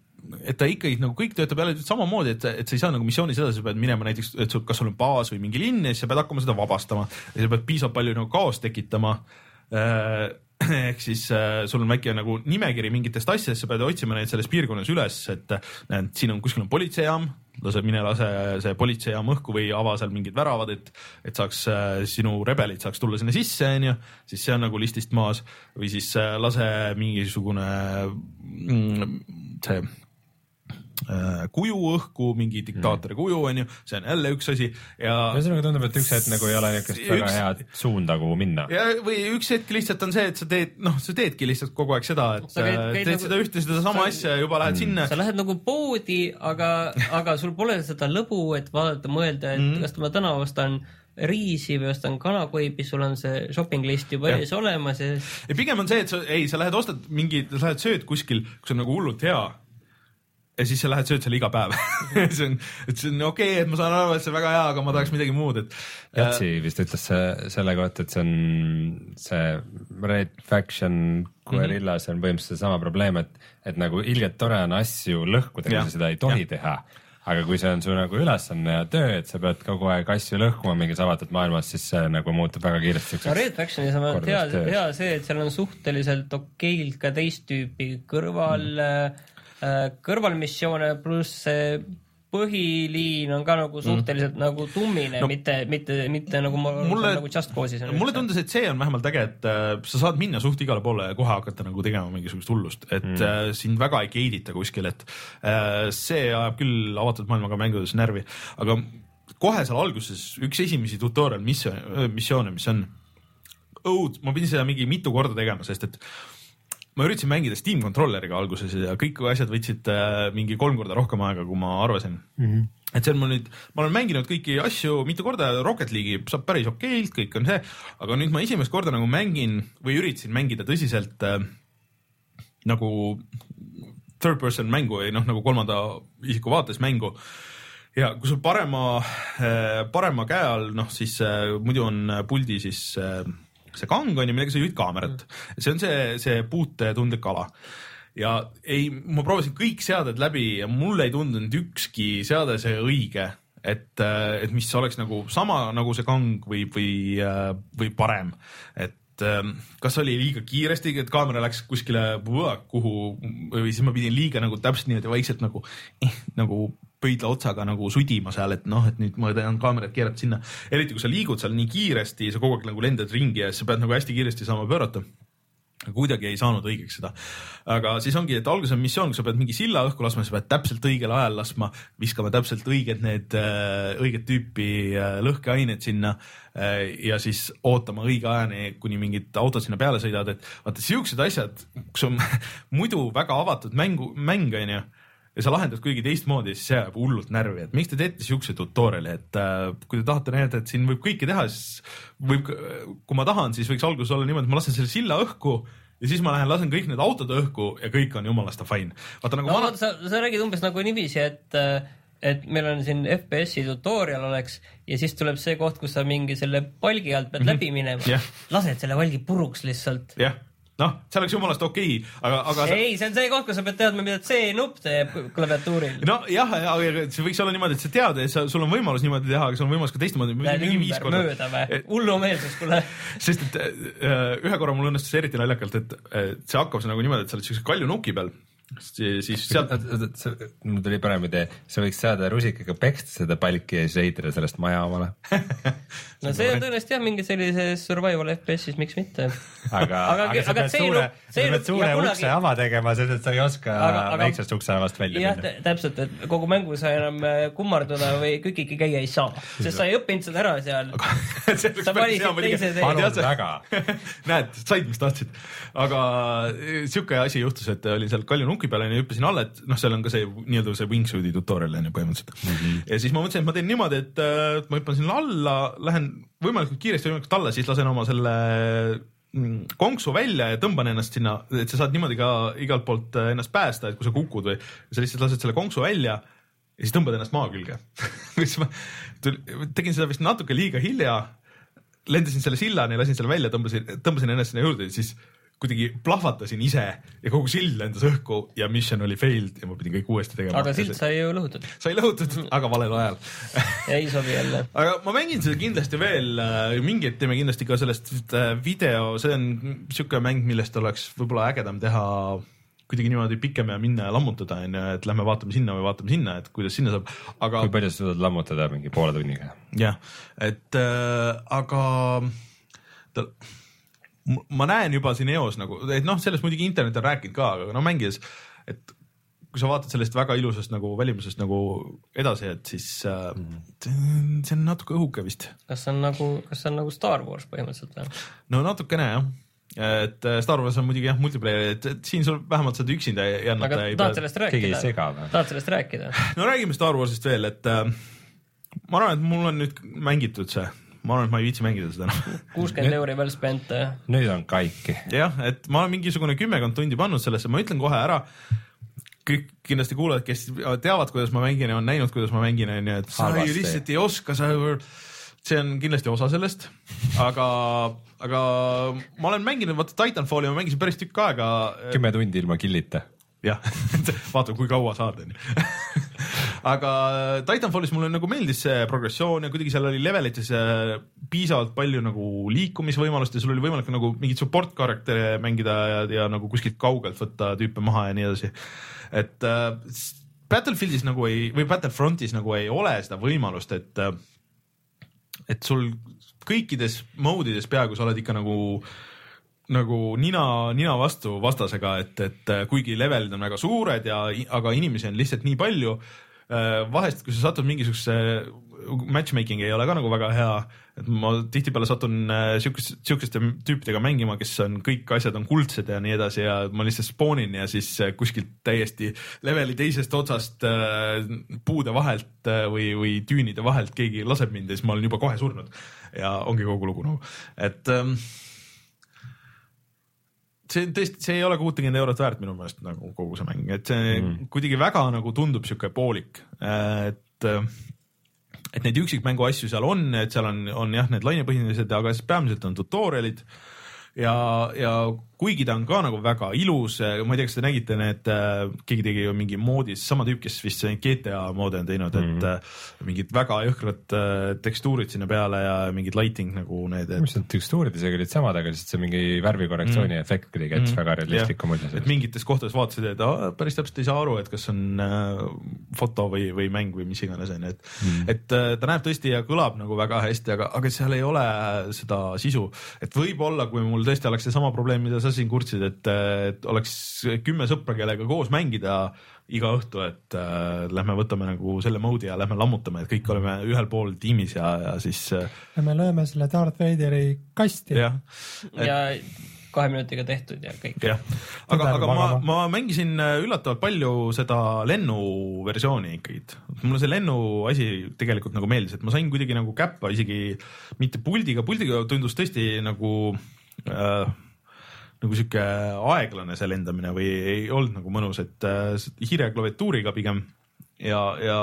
et ta ikkagi nagu kõik töötab jälle samamoodi, et, et sa ei saa nagu missioonis edasi, sa pead minema näiteks, et sul, kas sul on baas või mingi linn ja siis sa pead hakkama seda vabastama. Ja sa pead piisavalt palju nagu kaost tekitama. Äh, ehk siis äh, sul on väike nagu nimekiri mingitest asjadest, sa pead otsima neid selles piirkonnas üles, et näed, siin on kuskil on politseijaam, lase mine lase see politseijaam õhku või ava seal mingid väravad, et, et saaks äh, sinu rebelid saaks tulla sinna sisse, onju, siis see on nagu listist maas. Või siis äh, lase mingisugune mm, see kuju õhku, mingi diktaatori kuju onju, see on jälle üks asi ja ühesõnaga tundub, et üks hetk nagu ei ole niisugust väga Üks- head suunda, kuhu minna. ja, või üks hetk lihtsalt on see, et sa teed, noh, sa teedki lihtsalt kogu aeg seda, et Sa käid- äh, käid teed nagu- seda ühte, sedasama sa- asja ja juba lähed sinna. sa lähed nagu poodi, aga, aga sul pole seda lõbu, et vaadata, mõelda, et mm. kas ma täna ostan riisi või ostan kanakoipi, sul on see shopping list juba ees olemas ja ja pigem on see, et sa, ei, sa lähed ostad mingi, sa lähed sööd kuskil, kus on nagu hullult hea ja siis sa lähed sööd selle iga päev see on, et see on okei okay,, et ma saan aru, et see on väga hea, aga ma tahaks midagi muud, et. Jatsi vist ütles selle kohta, et see on see Red Faction Guerillas on põhimõtteliselt seesama probleem, et, et nagu ilgelt tore on asju lõhkuda, kui sa seda ei tohi Jah. teha. aga kui see on su nagu ülesanne ja töö, et sa pead kogu aeg asju lõhkuma mingis avatud maailmas, siis see nagu muutub väga kiiresti no siukseks Red Factionis on hea hea see, et seal on suhteliselt okeilt ka teist tüüpi kõrval mm., kõrvalmissioone pluss see põhiliin on ka nagu suhteliselt mm. nagu tummine No- mitte, mitte, mitte nagu ma Mulle- nagu Just Cause'is on. mulle tundus, et see on vähemalt äge, et äh, sa saad minna suht igale poole ja kohe hakata nagu tegema mingisugust hullust, et mm. äh, sind väga ei gate'ita kuskil, et äh, see ajab küll avatud maailmaga mängudes närvi, aga kohe seal alguses üks esimesi tutorial missioone, missioone, mis on õud, ma pidin seda mingi mitu korda tegema, sest et ma üritasin mängida Steam controller'iga alguses ja kõik asjad võtsid äh, mingi kolm korda rohkem aega, kui ma arvasin mm. -hmm. et see on mul nüüd, ma olen mänginud kõiki asju mitu korda, Rocket League'i saab päris okeilt, kõik on see, aga nüüd ma esimest korda nagu mängin või üritasin mängida tõsiselt äh, nagu third person mängu või noh, nagu kolmanda isiku vaates mängu ja kui sul parema, parema käe all, noh siis äh, muidu on puldi siis äh, see kang on ju, millega sa juhid kaamerat. see on see, see puutetundlik ala. ja ei, ma proovisin kõik seaded läbi ja mulle ei tundunud ükski seade see õige, et, et mis oleks nagu sama nagu see kang või, või, või parem, et ähm, kas oli liiga kiiresti, et kaamera läks kuskile kuhu või siis ma pidin liiga nagu täpselt niimoodi vaikselt nagu eh, nagu pöidla otsaga nagu sudima seal, et noh, et nüüd ma tean kaamerat keerata sinna, eriti kui sa liigud seal nii kiiresti, sa kogu aeg nagu lendad ringi ja siis sa pead nagu hästi kiiresti saama pöörata kuidagi ei saanud õigeks seda. aga siis ongi, et alguses on missioon, kus sa pead mingi silla õhku laskma, sa pead täpselt õigel ajal laskma, viskama täpselt õiged need, õiget tüüpi äh, lõhkeained sinna äh, ja siis ootama õige ajani, kuni mingid autod sinna peale sõidavad, et vaata siuksed asjad, kus on muidu väga avatud mängu, mäng onju ja sa lahendad kuidagi teistmoodi, siis see ajab hullult närvi, et miks te teete siukse tutorial'i, et äh, kui te tahate näidata, et siin võib kõike teha, siis võib, kui ma tahan, siis võiks alguses olla niimoodi, et ma lasen selle silla õhku ja siis ma lähen lasen kõik need autod õhku ja kõik on jumalast fine. vaata nagu no vana sa, sa räägid umbes nagu niiviisi, et et meil on siin FPS-i tutorial oleks ja siis tuleb see koht, kus sa mingi selle palgi alt pead mm -hmm. läbi minema Jah. lased selle palgi puruks lihtsalt. jah, noh, see oleks jumalast okei okay,, aga, aga ei, see on see koht, kus sa pead teadma, mida C-nupp teeb klaviatuuril. nojah, aga see võiks olla niimoodi, et sa tead, et sa, sul on võimalus niimoodi teha, aga sul on võimalus ka teistmoodi. Lähed ümber, mööda või? hullumeelsus, kuule. sest et äh, ühe korra mul õnnestus eriti naljakalt, et see hakkab nagu niimoodi, et sa oled siukse kalju nuki peal, siis sealt mul tuli parem idee, sa võiks saada rusikaga peksta seda palki ja siis ehitada sellest maja omale. no see on tõenäoliselt jah, mingi sellises survival FPS-is, miks mitte. aga, Aga- aga sa pead see suure sa see pead suure kunagi- ukse ava tegema, sest et sa ei oska Aga- aga- väiksest ukseavast välja jah, minna. täpselt, et kogu mängu sa enam äh, kummarduda või kükiki käia ei saa, sest sa ei õppinud seda ära seal. Sa valisid teise tee. palun väga. näed, said, mis tahtsid. aga eh, sihuke asi juhtus, et olin seal kalju nuki peal onju, hüppasin alla, et noh, seal on ka see nii-öelda see wingsuit'i tutorial onju põhimõtteliselt mm. -hmm. ja siis ma mõtlesin, et ma teen niimoodi, et äh, ma hüppan sinna alla, lähen võimalikult kiiresti võimalikult alla, siis lasen oma selle mm, konksu välja ja tõmban ennast sinna, et sa saad niimoodi ka igalt poolt äh, ennast päästa, et kui sa kukud või sa lihtsalt lased selle konksu välja ja siis tõmbad ennast maa külge siis ma tegin seda vist natuke liiga hilja lendasin selle sillani, lasin selle välja, tõmbasin, tõmbasin ennast sinna juurde ja siis kuidagi plahvatasin ise ja kogu sild lendas õhku ja mission oli failed ja ma pidin kõik uuesti tegema. aga sild sai ju lõhutud, sai lõhutud, aga valel ajal ei sobi jälle. aga ma mängin seda kindlasti veel, mingi hetk teeme kindlasti ka sellest äh, video, see on siuke mäng, millest oleks võib-olla ägedam teha kuidagi niimoodi pikem ja minna ja lammutada onju, et lähme vaatame sinna või vaatame sinna, et kuidas sinna saab, aga kui palju sa suudad lammutada mingi poole tunniga? jah, et äh, aga ta, ma näen juba siin eos nagu, et noh, sellest muidugi internet on rääkinud ka, aga no mängides, et kui sa vaatad sellest väga ilusast nagu välimusest nagu edasi, et siis äh, see on- see on natuke õhuke vist. kas see on nagu, kas see on nagu Star Wars põhimõtteliselt või? no natukene jah, et äh, Star Wars on muidugi jah, multiplayer, et siin sul vähemalt saad üksinda jännata aga ei tahad sellest rääkida? tahad sellest rääkida? no räägime Star Warsist veel, et äh, ma arvan, et mul on nüüd mängitud see, ma arvan, et ma ei viitsi mängida seda enam kuuskümmend euri veel spent. nüüd on kaiki. jah, et ma olen mingisugune kümmekond tundi pannud sellesse, ma ütlen kohe ära. kõik kindlasti kuulajad, kes teavad, kuidas ma mängin ja on näinud, kuidas ma mängin, onju, et sa ju lihtsalt ei oska, sa ju, see on kindlasti osa sellest, aga, aga ma olen mänginud, vaata Titanfalli ma mängisin päris tükk aega. kümme tundi ilma killita. jah, vaata kui kaua saad, onju. aga Titanfallis mulle nagu meeldis see progressioon ja kuidagi seal oli levelites äh, piisavalt palju nagu liikumisvõimalust ja sul oli võimalik nagu mingeid support karaktere mängida ja, ja nagu kuskilt kaugelt võtta tüüpe maha ja nii edasi. et äh, Battlefieldis nagu ei või Battlefrontis nagu ei ole seda võimalust, et äh, et sul kõikides mode ides peaaegu sa oled ikka nagu nagu nina, nina vastu vastasega, et, et äh, kuigi levelid on väga suured ja, aga inimesi on lihtsalt nii palju. vahest, kui sa satud mingisugusesse, matchmaking ei ole ka nagu väga hea, et ma tihtipeale satun äh, siukest, siukeste tüüpidega mängima, kes on, kõik asjad on kuldsed ja nii edasi ja ma lihtsalt spoonin ja siis äh, kuskilt täiesti leveli teisest otsast äh, puude vahelt äh, või, või tüünide vahelt keegi laseb mind ja siis ma olen juba kohe surnud. Ja ongi kogu lugu nagu, et ähm, see tõesti, see ei ole kuutekümmet eurot väärt minu meelest nagu kogu see mäng, et see mm. kuidagi väga nagu tundub sihuke poolik, et et neid üksikmängu asju seal on, et seal on, on jah, need lainepõhilised, aga siis peamiselt on tutorial'id ja, ja kuigi ta on ka nagu väga ilus, ma ei tea, kas te nägite need, keegi tegi ju mingi moodi, sama tüüp, kes vist GTA moodi on teinud mm, -hmm. et äh, mingid väga jõhkrad äh, tekstuurid sinna peale ja mingid lighting nagu need, et mis need tekstuurid isegi olid samad, aga lihtsalt see mingi värvikorrektsiooni mm. efekt kuidagi jättis mm. väga realistliku mulje et mingites kohtades vaatasid, et aa, päris täpselt ei saa aru, et kas on äh, foto või, või mäng või mis iganes onju, et mm., et äh, ta näeb tõesti ja kõlab nagu väga hästi, aga, aga seal ei ole seda sisu, et võib-olla kui mul tõesti oleks seesama probleem, mida sa siin kurtsid, et, et oleks kümme sõpra, kellega koos mängida iga õhtu, et äh, lähme võtame nagu selle mode'i ja lähme lammutame, et kõik oleme ühel pool tiimis ja, ja siis äh, ja me lööme selle Darth Vaderi kasti. jah ja kahe minutiga tehtud ja kõik. jah, aga, aga ma ma mängisin äh, üllatavalt palju seda lennuversiooni ikkagi. mulle see lennu asi tegelikult nagu meeldis, et ma sain kuidagi nagu käppa isegi mitte puldiga, puldiga tundus tõesti nagu äh, nagu sihuke aeglane see lendamine või ei olnud nagu mõnus, et äh, hiire klaviatuuriga pigem. Ja, ja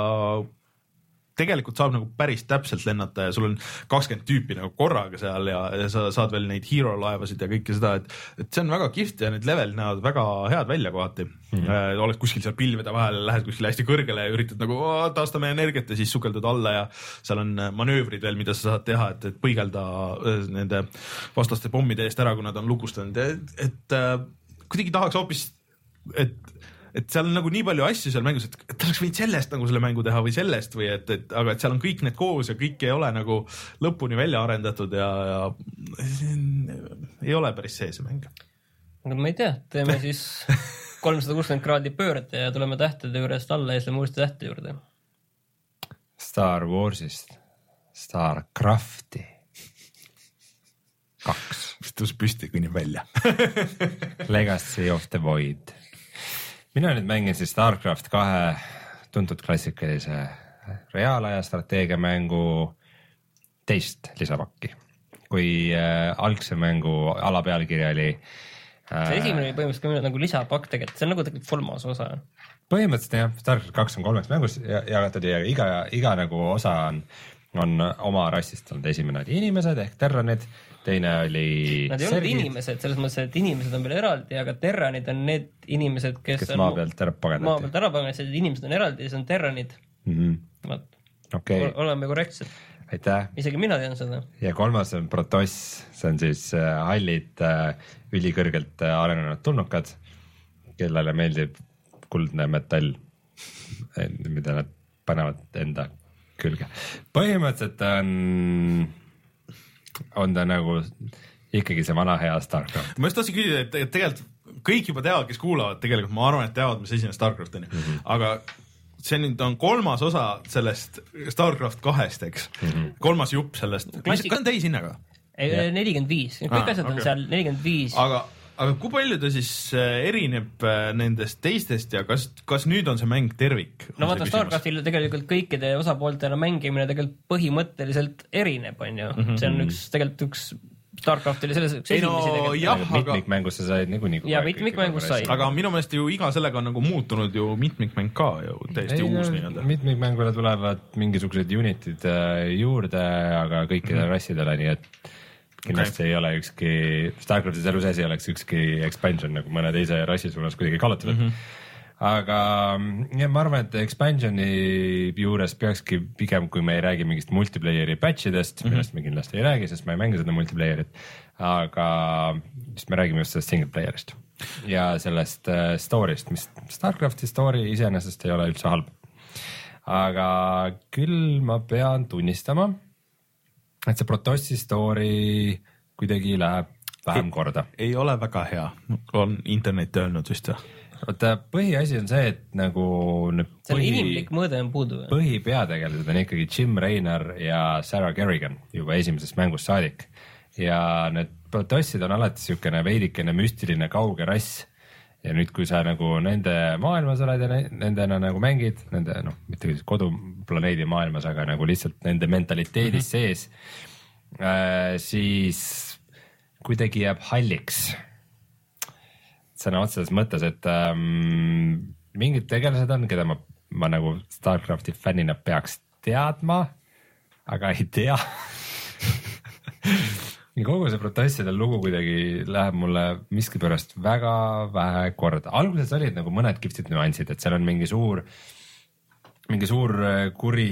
tegelikult saab nagu päris täpselt lennata ja sul on kakskümmend tüüpi nagu korraga seal ja, ja sa saad veel neid hero laevasid ja kõike seda, et, et see on väga kihvt ja need levelid näevad väga head välja kohati mm. -hmm. oled kuskil seal pilvede vahel, lähed kuskile hästi kõrgele ja üritad nagu taastame energiat ja siis sukeldud alla ja seal on manöövrid veel, mida sa saad teha, et, et põigelda äh, nende vastaste pommide eest ära, kui nad on lukustanud, et, et äh, kuidagi tahaks hoopis, et et seal on nagu nii palju asju seal mängus, et, et oleks võinud sellest nagu selle mängu teha või sellest või et, et aga et seal on kõik need koos ja kõik ei ole nagu lõpuni välja arendatud ja, ja ei ole päris see see mäng. aga ma ei tea, teeme siis kolmsada kuuskümmend kraadi pööret ja tuleme tähtede juurest alla ja siis lähme uuesti tähtede juurde. Star Warsist Starcrafti kaks. tõus püsti, kõnnib välja Legacy of the Void mina nüüd mängin siis Starcraft kahe tuntud klassikalise reaalaja strateegiamängu teist lisapakki, kui äh, algse mängu alapealkiri oli äh,. see esimene oli põhimõtteliselt ka nagu lisapakk tegelikult, see on nagu tegelikult kolmas osa. põhimõtteliselt jah, Starcraft kaks on kolmeks mängus jagatud ja iga, iga nagu osa on, on oma rassist olnud, esimene oli inimesed ehk terranid teine oli. Nad ei olnud inimesed selles mõttes, et inimesed on veel eraldi, aga terranid on need inimesed, kes, kes on maa pealt ära pagendati. maa pealt ära pagendati, inimesed on eraldi ja siis on terranid mm -hmm.. vot okay., oleme korrektsed. aitäh. isegi mina tean seda. ja kolmas on Protoss, see on siis äh, hallid äh, ülikõrgelt äh, arenenud tulnukad, kellele meeldib kuldne metall, mida nad panevad enda külge. põhimõtteliselt on on ta nagu ikkagi see vana hea Starcraft. ma just tahtsin küsida, et tegelikult kõik juba teavad, kes kuulavad, tegelikult ma arvan, et teavad, mis on Starcraft onju mm, -hmm. aga see nüüd on kolmas osa sellest Starcraft kahest, eks mm, -hmm. kolmas jupp sellest, mis on täishinnaga? nelikümmend viis, kõik asjad okay. on seal nelikümmend viis. aga aga kui palju ta siis äh, erineb äh, nendest teistest ja kas, kas nüüd on see mäng tervik? no vaata, Starcraftil tegelikult kõikide osapooltena mängimine tegelikult põhimõtteliselt erineb, on ju mm, -hmm. see on üks tegelikult üks Starcraft oli selles üks esimesi tegelikult. aga mitmikmängus sa said niikuinii. ja mitmikmängus sai. aga minu meelest ju iga sellega on nagu muutunud ju mitmikmäng ka ju täiesti ei, uus nii-öelda. mitmikmängule tulevad mingisugused unit'id äh, juurde, aga kõikidele mm -hmm. rassidele, nii et kindlasti okay. ei ole ükski, Starcraftis elu sees ei oleks ükski expansion nagu mõne teise rassi suunas kuidagi kallutatud mm. -hmm aga ja ma arvan, et expansion'i juures peakski pigem, kui me ei räägi mingist multiplayer'i batch idest mm, -hmm. millest me kindlasti ei räägi, sest ma ei mängi seda multiplayer'it, aga siis me räägime just sellest single player'ist ja sellest uh, story'st, mis Starcrafti story iseenesest ei ole üldse halb. aga küll ma pean tunnistama et see Protossi story kuidagi läheb vähem korda. ei ole väga hea, on internet öelnud vist või? vaata põhiasi on see, et nagu need põhi, inimlik mõõde on puudu. põhipeategelased on ikkagi Jim Raynor ja Sarah Kerrigan juba esimesest mängust saadik ja need protossid on alati siukene veidikene müstiline kauge rass ja nüüd, kui sa nagu nende maailmas oled ja nendena nagu mängid, nende noh, mitte koduplaneedi maailmas, aga nagu lihtsalt nende mentaliteedis mm -hmm. sees äh,, siis kuidagi jääb halliks. sõna otseses mõttes, et ähm, mingid tegelased on, keda ma, ma nagu Starcrafti fännina peaks teadma, aga ei tea kogu see protestide lugu kuidagi läheb mulle miskipärast väga vähe korda, alguses olid nagu mõned kihvtid nüansid, et seal on mingi suur, mingi suur äh, kuri,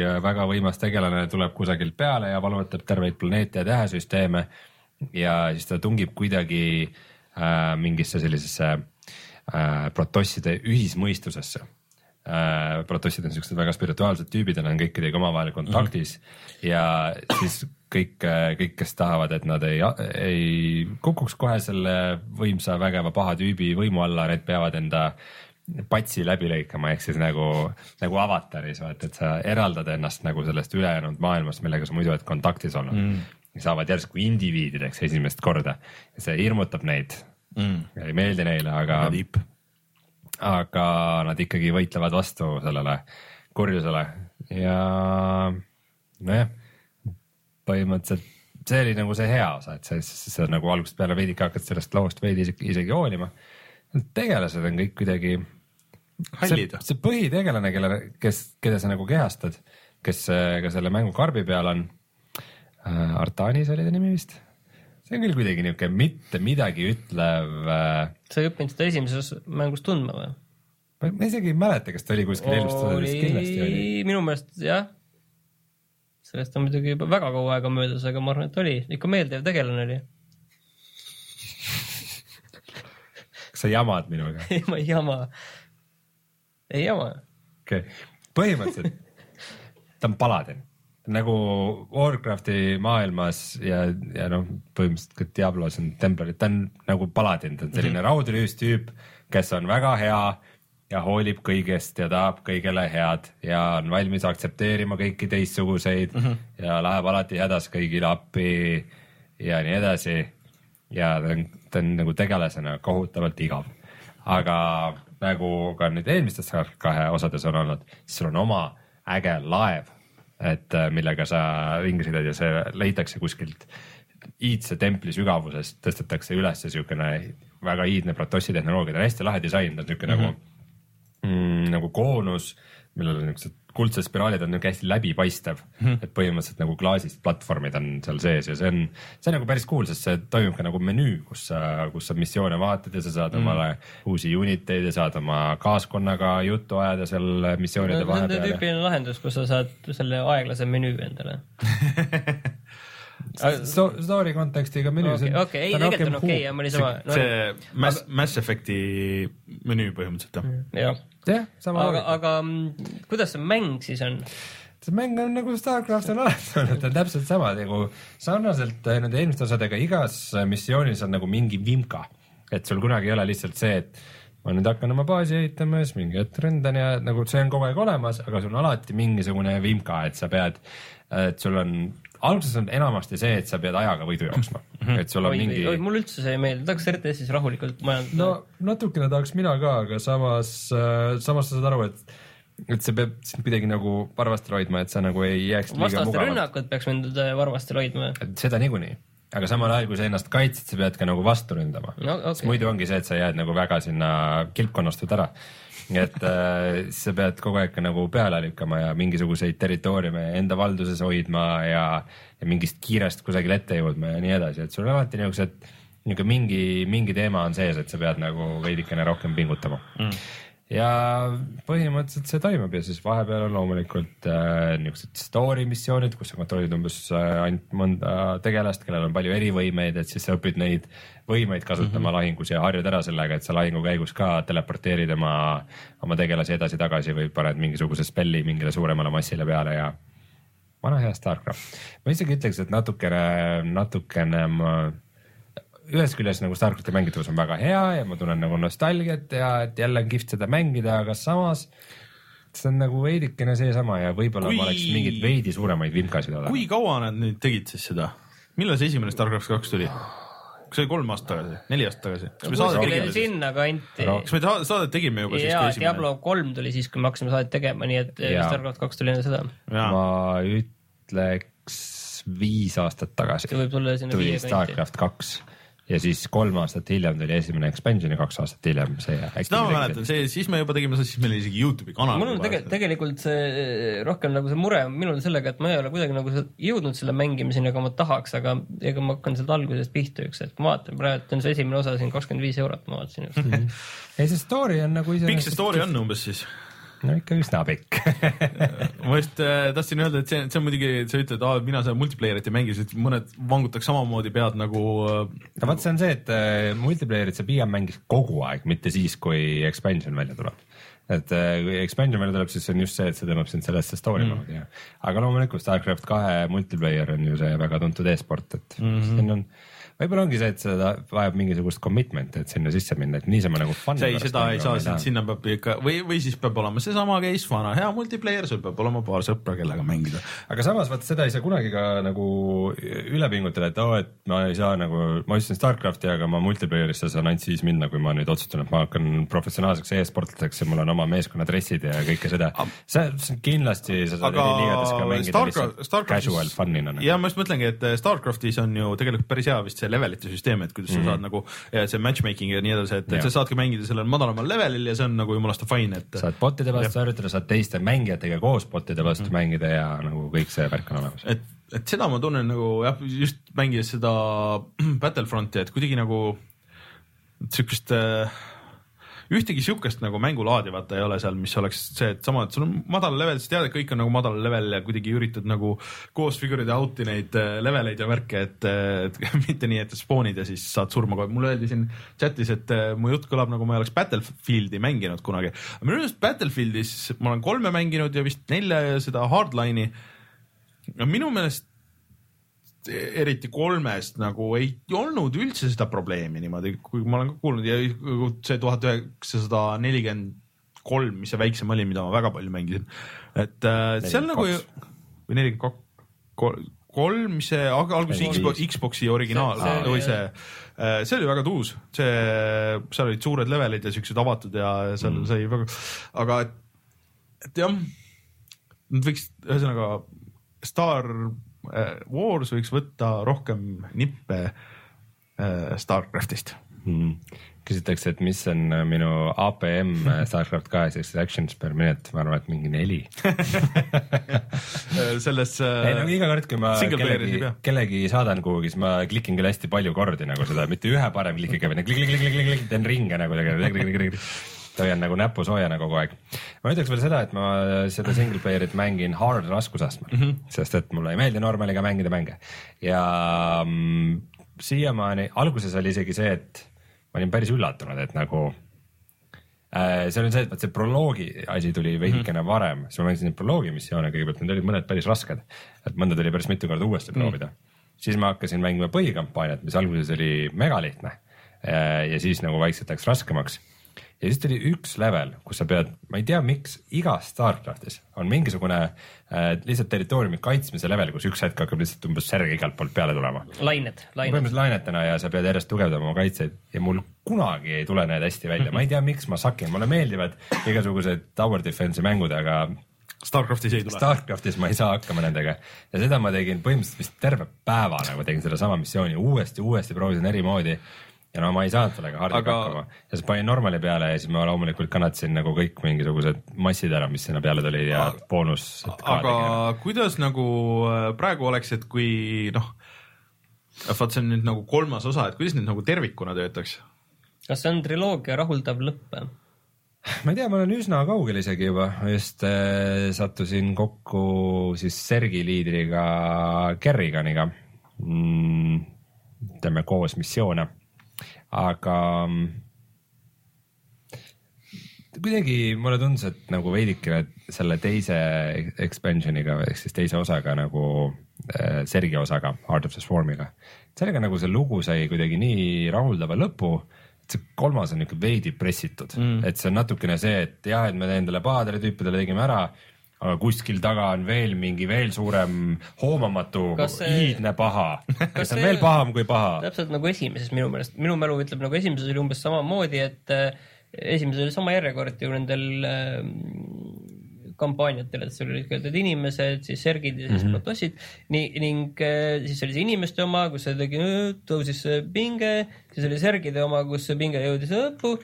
äh, väga võimas tegelane tuleb kusagilt peale ja vallutab terveid planeete ja tähesüsteeme. ja siis ta tungib kuidagi äh, mingisse sellisesse äh, protosside ühismõistusesse äh,. protossid on siuksed väga spirituaalsed tüübid ja nad on kõikidega omavahel kontaktis mm -hmm. ja siis kõik, kõik, kes tahavad, et nad ei, ei kukuks kohe selle võimsa vägeva paha tüübi võimu alla, need peavad enda patsi läbi lõikama, ehk siis nagu, nagu avataris vaata, et sa eraldad ennast nagu sellest ülejäänud maailmast, millega sa muidu oled kontaktis olnud. Mm.. saavad järsku indiviidideks esimest korda. Ja see hirmutab neid. Mm.. ei meeldi neile, aga, aga nad ikkagi võitlevad vastu sellele kurjusele. Ja nojah põhimõtteliselt see oli nagu see hea osa, et sa, sa nagu algusest peale veidike hakkad sellest loost veidi isegi, isegi hoolima. tegelased on kõik kuidagi. hallid. see põhitegelane, kelle, kes, keda sa nagu kehastad, kes ka selle mängu karbi peal on äh,. Artanis oli ta nimi vist. see on küll kuidagi niuke mitte midagi ütlev äh,. sa ei õppinud seda esimeses mängus tundma või? ma isegi ei mäleta, kas ta oli kuskil eelmistes osades, kindlasti oli. minu meelest jah. Sellest on muidugi juba väga kaua aega möödas, aga ma arvan, et oli ikka meeldiv tegelane oli. kas sa jamad minuga? ei, ma ei jama. ei jama. okei okay., põhimõtteliselt ta on paladin nagu Warcrafti maailmas ja, ja noh, põhimõtteliselt ka Diablos on templarid, ta on nagu paladin, ta on selline mm -hmm. raudrüüstüüp, kes on väga hea ja hoolib kõigest ja tahab kõigele head ja on valmis aktsepteerima kõiki teistsuguseid mm -hmm. ja läheb alati hädas kõigile appi ja nii edasi. ja ta on, ta on nagu tegelasena kohutavalt igav, aga nagu ka nüüd eelmistes kahe osades on olnud, siis sul on oma äge laev, et äh, millega sa ringi sõidad ja see leitakse kuskilt iidse templi sügavusest, tõstetakse üles siukene väga iidne Protossi tehnoloogia, ta on hästi lahe disain, ta on siuke mm -hmm. nagu mm, nagu koonus, millel on niisugused kuldsed spiraalid on niuke hästi läbipaistev mm, -hmm. et põhimõtteliselt nagu klaasist platvormid on seal sees ja see on, see on nagu päris cool, sest see toimub ka nagu menüü, kus sa, kus sa missioone vaatad ja sa saad mm -hmm. omale uusi unit eid ja saad oma kaaskonnaga juttu ajada seal missioonide on vahepeal tüüpiline lahendus, kus sa saad selle aeglase menüü endale. Sto- story kontekstiga menüü. okei, okei, ei tegelikult on okei, ma niisama. see Mass, Mass Effect'i menüü põhimõtteliselt jah. jah, jah, sama aga, aga mm, kuidas see mäng siis on? see mäng on nagu Starcraft on alati olnud, ta on täpselt sama nagu sarnaselt äh, nende eelmiste osadega, igas äh, missioonis on nagu mingi vimka. et sul kunagi ei ole lihtsalt see, et ma nüüd hakkan oma baasi ehitama ja siis mingi hetk ründan ja nagu see on kogu aeg olemas, aga sul on alati mingisugune vimka, et sa pead, et sul on, alguses on enamasti see, et sa pead ajaga võidu jooksma, et sul on oi, mingi oi, mulle üldse see ei meeldi, tahaks RTS-is rahulikult majandada. No natukene tahaks mina ka, aga samas, samas sa saad aru, et, et see peab sind kuidagi nagu varvastel hoidma, et sa nagu ei jääks liiga vastaste mugavalt. rünnakud peaks mind äh, varvastel hoidma. seda niikuinii, aga samal ajal, kui sa ennast kaitsed, sa pead ka nagu vastu ründama No, okei. sest muidu ongi see, et sa jääd nagu väga sinna kilpkonnastud ära. et äh, sa pead kogu aeg nagu peale lükkama ja mingisuguseid territooriume enda valduses hoidma ja, ja mingist kiirest kusagile ette jõudma ja nii edasi, et sul on alati niisugused, niisugune mingi, mingi teema on sees, et sa pead nagu veidikene rohkem pingutama mm ja põhimõtteliselt see toimub ja siis vahepeal on loomulikult äh, niisugused story missioonid, kus sa kontrollid umbes äh, ainult mõnda tegelast, kellel on palju erivõimeid, et siis sa õpid neid võimeid kasutama mm -hmm. lahingus ja harjud ära sellega, et sa lahingu käigus ka teleporteerid oma, oma tegelasi edasi-tagasi või paned mingisuguse spelli mingile suuremale massile peale ja vana hea Starcraft. ma isegi ütleks, et natukene, natukene ma ühest küljest nagu Starcrafti mängitavus on väga hea ja ma tunnen nagu nostalgiat ja et jälle on kihvt seda mängida, aga samas see on nagu veidikene seesama ja võib-olla Kui- ma oleks mingeid veidi suuremaid vimkasid kui oodanud. kaua nad nüüd tegid siis seda? millal see esimene Starcraft kaks tuli? kas see oli kolm aastat tagasi, neli aastat tagasi? kas me saadet kuskile tegime siis? sinnakanti. kas me saadet tegime juba siis, ja kui esimene? Diablo kolm tuli siis, kui me hakkasime saadet tegema, nii et äh, Jaa. Starcraft kaks tuli enne seda. ma ütleks viis aastat tagasi see võib tulla sinna tuli viie kanti. Starcraft kaks ja siis kolm aastat hiljem tuli esimene expansion ja kaks aastat hiljem see. seda ma mäletan, see, siis me juba tegime seda, siis meil oli isegi Youtube'i kanal. mul on tegelikult, tegelikult see rohkem nagu see mure on minul sellega, et ma ei ole kuidagi nagu se- jõudnud selle mängimiseni, nagu ma tahaks, aga ega ma hakkan sealt algusest pihta üks hetk, ma vaatan praegu on see esimene osa siin kakskümmend viis eurot, ma vaatasin just. ei, see story on nagu pikk see story on umbes siis? No ikka üsna pikk ma just äh, tahtsin öelda, et see, see on muidugi, sa ütled, aa mina seda multiplayer'it ei mängi, sest mõned vangutaks samamoodi pead nagu äh, no vot, see on see, et äh, multiplayer'it sa pigem mängid kogu aeg, mitte siis, kui expansion välja tuleb. et äh, kui expansion välja tuleb, siis on just see, et see tõmbab sind sellesse story mm. moodi ja, aga loomulikult Starcraft kahe multiplayer on ju see väga tuntud e-sport, et mm -hmm. siin on, võib-olla ongi see, et seda vajab mingisugust commitment'i, et sinna sisse minna, et niisama nagu see ei, seda ei saa, sinna peab ikka või, või siis peab olema seesama case, vana hea multiplayer, sul peab olema paar sõpra, kellega mängida. aga samas vaata seda ei saa kunagi ka nagu üle pingutada, et oo, et ma ei saa nagu, ma ostsin Starcrafti, aga ma multiplayer'isse saan ainult siis minna, kui ma nüüd otsustan, et ma hakkan professionaalseks e-sportlaseks ja mul on oma meeskonna dressid ja kõike seda. see see on kindlasti, sa saad Aga eriliigades ka mängida Starcraft- lihtsalt Starcraftis- casual fun'ina. ja ma just mõtlengi, et Starcraftis on ju tegelikult päris hea vist see see levelite süsteem, et kuidas mm -hmm. sa saad nagu see matchmaking ja nii edasi, et, et sa saadki mängida sellel madalamal levelil ja see on nagu jumalast fine, et saad bot'ide vastu harjutada, saad teiste mängijatega koos bot'ide vastu Mhm. mm -hmm. mängida ja nagu kõik see värk on olemas. et, et seda ma tunnen nagu jah, just mängides seda Battlefronti, et kuidagi nagu siukest äh, ühtegi siukest nagu mängulaadi vaata ei ole seal, mis oleks see, et sama, et sul on madal level, sa tead, et kõik on nagu madal level ja kuidagi üritad nagu koos figure ida out'i neid äh, leveleid ja värke, et, et mitte nii, et spoonid ja siis saad surma kohe. mulle öeldi siin chat'is, et äh, mu jutt kõlab nagu ma ei oleks Battlefieldi mänginud kunagi. minu arust Battlefieldis ma olen kolme mänginud ja vist nelja ja seda Hardline'i. minu meelest eriti kolmest nagu ei olnud üldse seda probleemi niimoodi, kui ma olen ka kuulnud. Ja see tuhat üheksasada nelikümmend kolm, mis see väiksem oli, mida ma väga palju mängisin, et äh, seal nagu või nelikümmend kaks, kolm, mis see alg- alguses Xbox, Xbox'i originaal See- see- või see, see oli väga tuus, see, seal olid suured levelid ja siuksed avatud ja seal mm. sai väga, aga et, et jah, nad võiks ühesõnaga Star äh, Wars võiks võtta rohkem nippe äh, Starcraftist. mm.. küsitakse, et mis on äh, minu APM äh, Starcraft kahes ehk actions per minute, ma arvan, et mingi neli. selles ei no äh, iga kord, kui ma kellegi kellegi saadan kuhugi, siis ma klikin küll hästi palju kordi nagu seda, mitte ühe parem klikiga, vaid klik, klik, klik, klik, klik, teen ringe nagu tegelikult, hoian nagu näpu soojana kogu aeg. ma ütleks veel seda, et ma seda single player'it mängin hard raskusastmel mm, -hmm. sest et mulle ei meeldi normaliga mängida mänge ja mm, siiamaani, alguses oli isegi see, et ma olin päris üllatunud, et nagu äh, seal on see, et vot see proloogi asi tuli veidikene mm varem, siis ma mängisin neid proloogi missioone kõigepealt, need olid mõned päris rasked, et mõnda tuli päris mitu korda uuesti proovida mm. -hmm. siis ma hakkasin mängima põhikampaaniat, mis alguses oli megalihtne äh, ja siis nagu vaikselt läks raskemaks ja siis tuli üks level, kus sa pead, ma ei tea, miks igas Starcraftis on mingisugune äh, lihtsalt territooriumi kaitsmise level, kus üks hetk hakkab lihtsalt umbes särg igalt poolt peale tulema. lained, lained. põhimõtteliselt lainetena ja sa pead järjest tugevdama oma kaitseid ja mul kunagi ei tule need hästi välja, ma ei tea, miks ma sakin, mulle meeldivad igasugused tower defense'i mängud, aga Starcraftis ei tule. Starcraftis ma ei saa hakkama nendega ja seda ma tegin põhimõtteliselt vist terve päeva nagu tegin sedasama missiooni uuesti, uuesti proovisin eri moodi ja no ma ei saanud sellega hardiga Aga- aga... hakkama ja siis panin normali peale ja siis ma loomulikult kannatasin nagu kõik mingisugused massid ära, mis sinna peale tulid ja boonus. aga kuidas nagu äh, praegu oleks, et kui noh, vaat see on nüüd nagu kolmas osa, et kuidas nüüd nagu tervikuna töötaks? kas see on triloogia rahuldav lõpp? ma ei tea, ma olen üsna kaugel isegi juba, just äh, sattusin kokku siis Sergi liidriga Kerriganiga mm,. teeme koos missioone, aga mm, kuidagi mulle tundus, et nagu veidikene selle teise expansion'iga ehk siis teise osaga nagu äh, Sergi osaga, Art of the Swarmiga, sellega nagu see lugu sai kuidagi nii rahuldava lõpu et see kolmas on ikka veidi pressitud mm., et see on natukene see, et jah, et me endale pahadele tüüpidele tegime ära, aga kuskil taga on veel mingi veel suurem hoomamatu see- iidne paha, kes on see- veel paham kui paha. täpselt nagu esimeses minu meelest, minu mälu ütleb nagu esimeses oli umbes samamoodi, et äh, esimeses oli sama järjekord ju nendel äh, kampaaniatel, et seal olid kõigepealt inimesed, siis sergid ja siis mm -hmm. protossid. nii, ning äh, siis oli see inimeste oma, kus see tegi, tõusis pinge, siis oli sergide oma, kus see pinge jõudis lõppu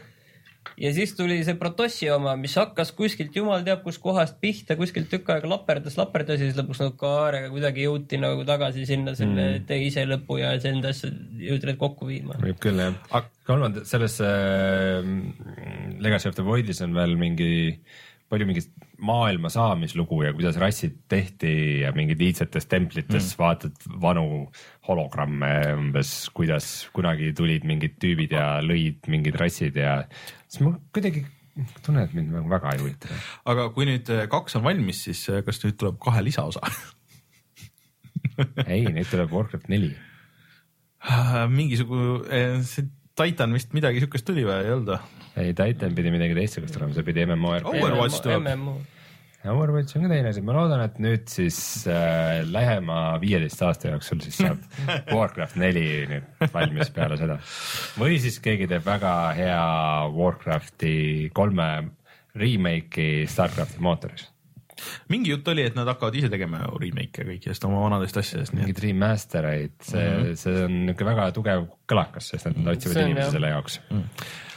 ja siis tuli see Protossi oma, mis hakkas kuskilt jumal teab kuskohast pihta, kuskilt tükk aega laperdas, laperdas ja siis lõpuks nagu kaarega kuidagi jõuti nagu tagasi sinna selle mm. teise lõpu ja enda asja jõudi need kokku viima. võib küll jah, kolmanda selles äh, Legacy of the Void'is on veel mingi palju mingit maailma saamislugu ja kuidas rassid tehti ja mingid iidsetes templites mm. vaatad vanu hologramme umbes, kuidas kunagi tulid mingid tüübid ja lõid mingid rassid ja siis ma kuidagi tunnen, et mind nagu väga ei huvita. aga kui nüüd äh, kaks on valmis, siis äh, kas nüüd tuleb kahe lisaosa? ei, nüüd tuleb Warcraft neli. mingisugune, see Titan vist midagi siukest tuli või ei olnud või? ei, Titan pidi midagi teistsugust olema, see pidi MMORPG Overwatch tuleb. Overwatch on ka teine asi, ma loodan, et nüüd siis äh, lähema viieteist aasta jooksul siis saab Warcraft neli nüüd valmis peale seda. või siis keegi teeb väga hea Warcrafti kolme remake'i Starcrafti mootoris. mingi jutt oli, et nad hakkavad ise tegema remake'e kõikidest oma vanadest asjadest, nii et mingeid remaster eid, see mm, -hmm. see on niisugune väga tugev kõlakas, sest nad otsivad inimesi selle jaoks mm..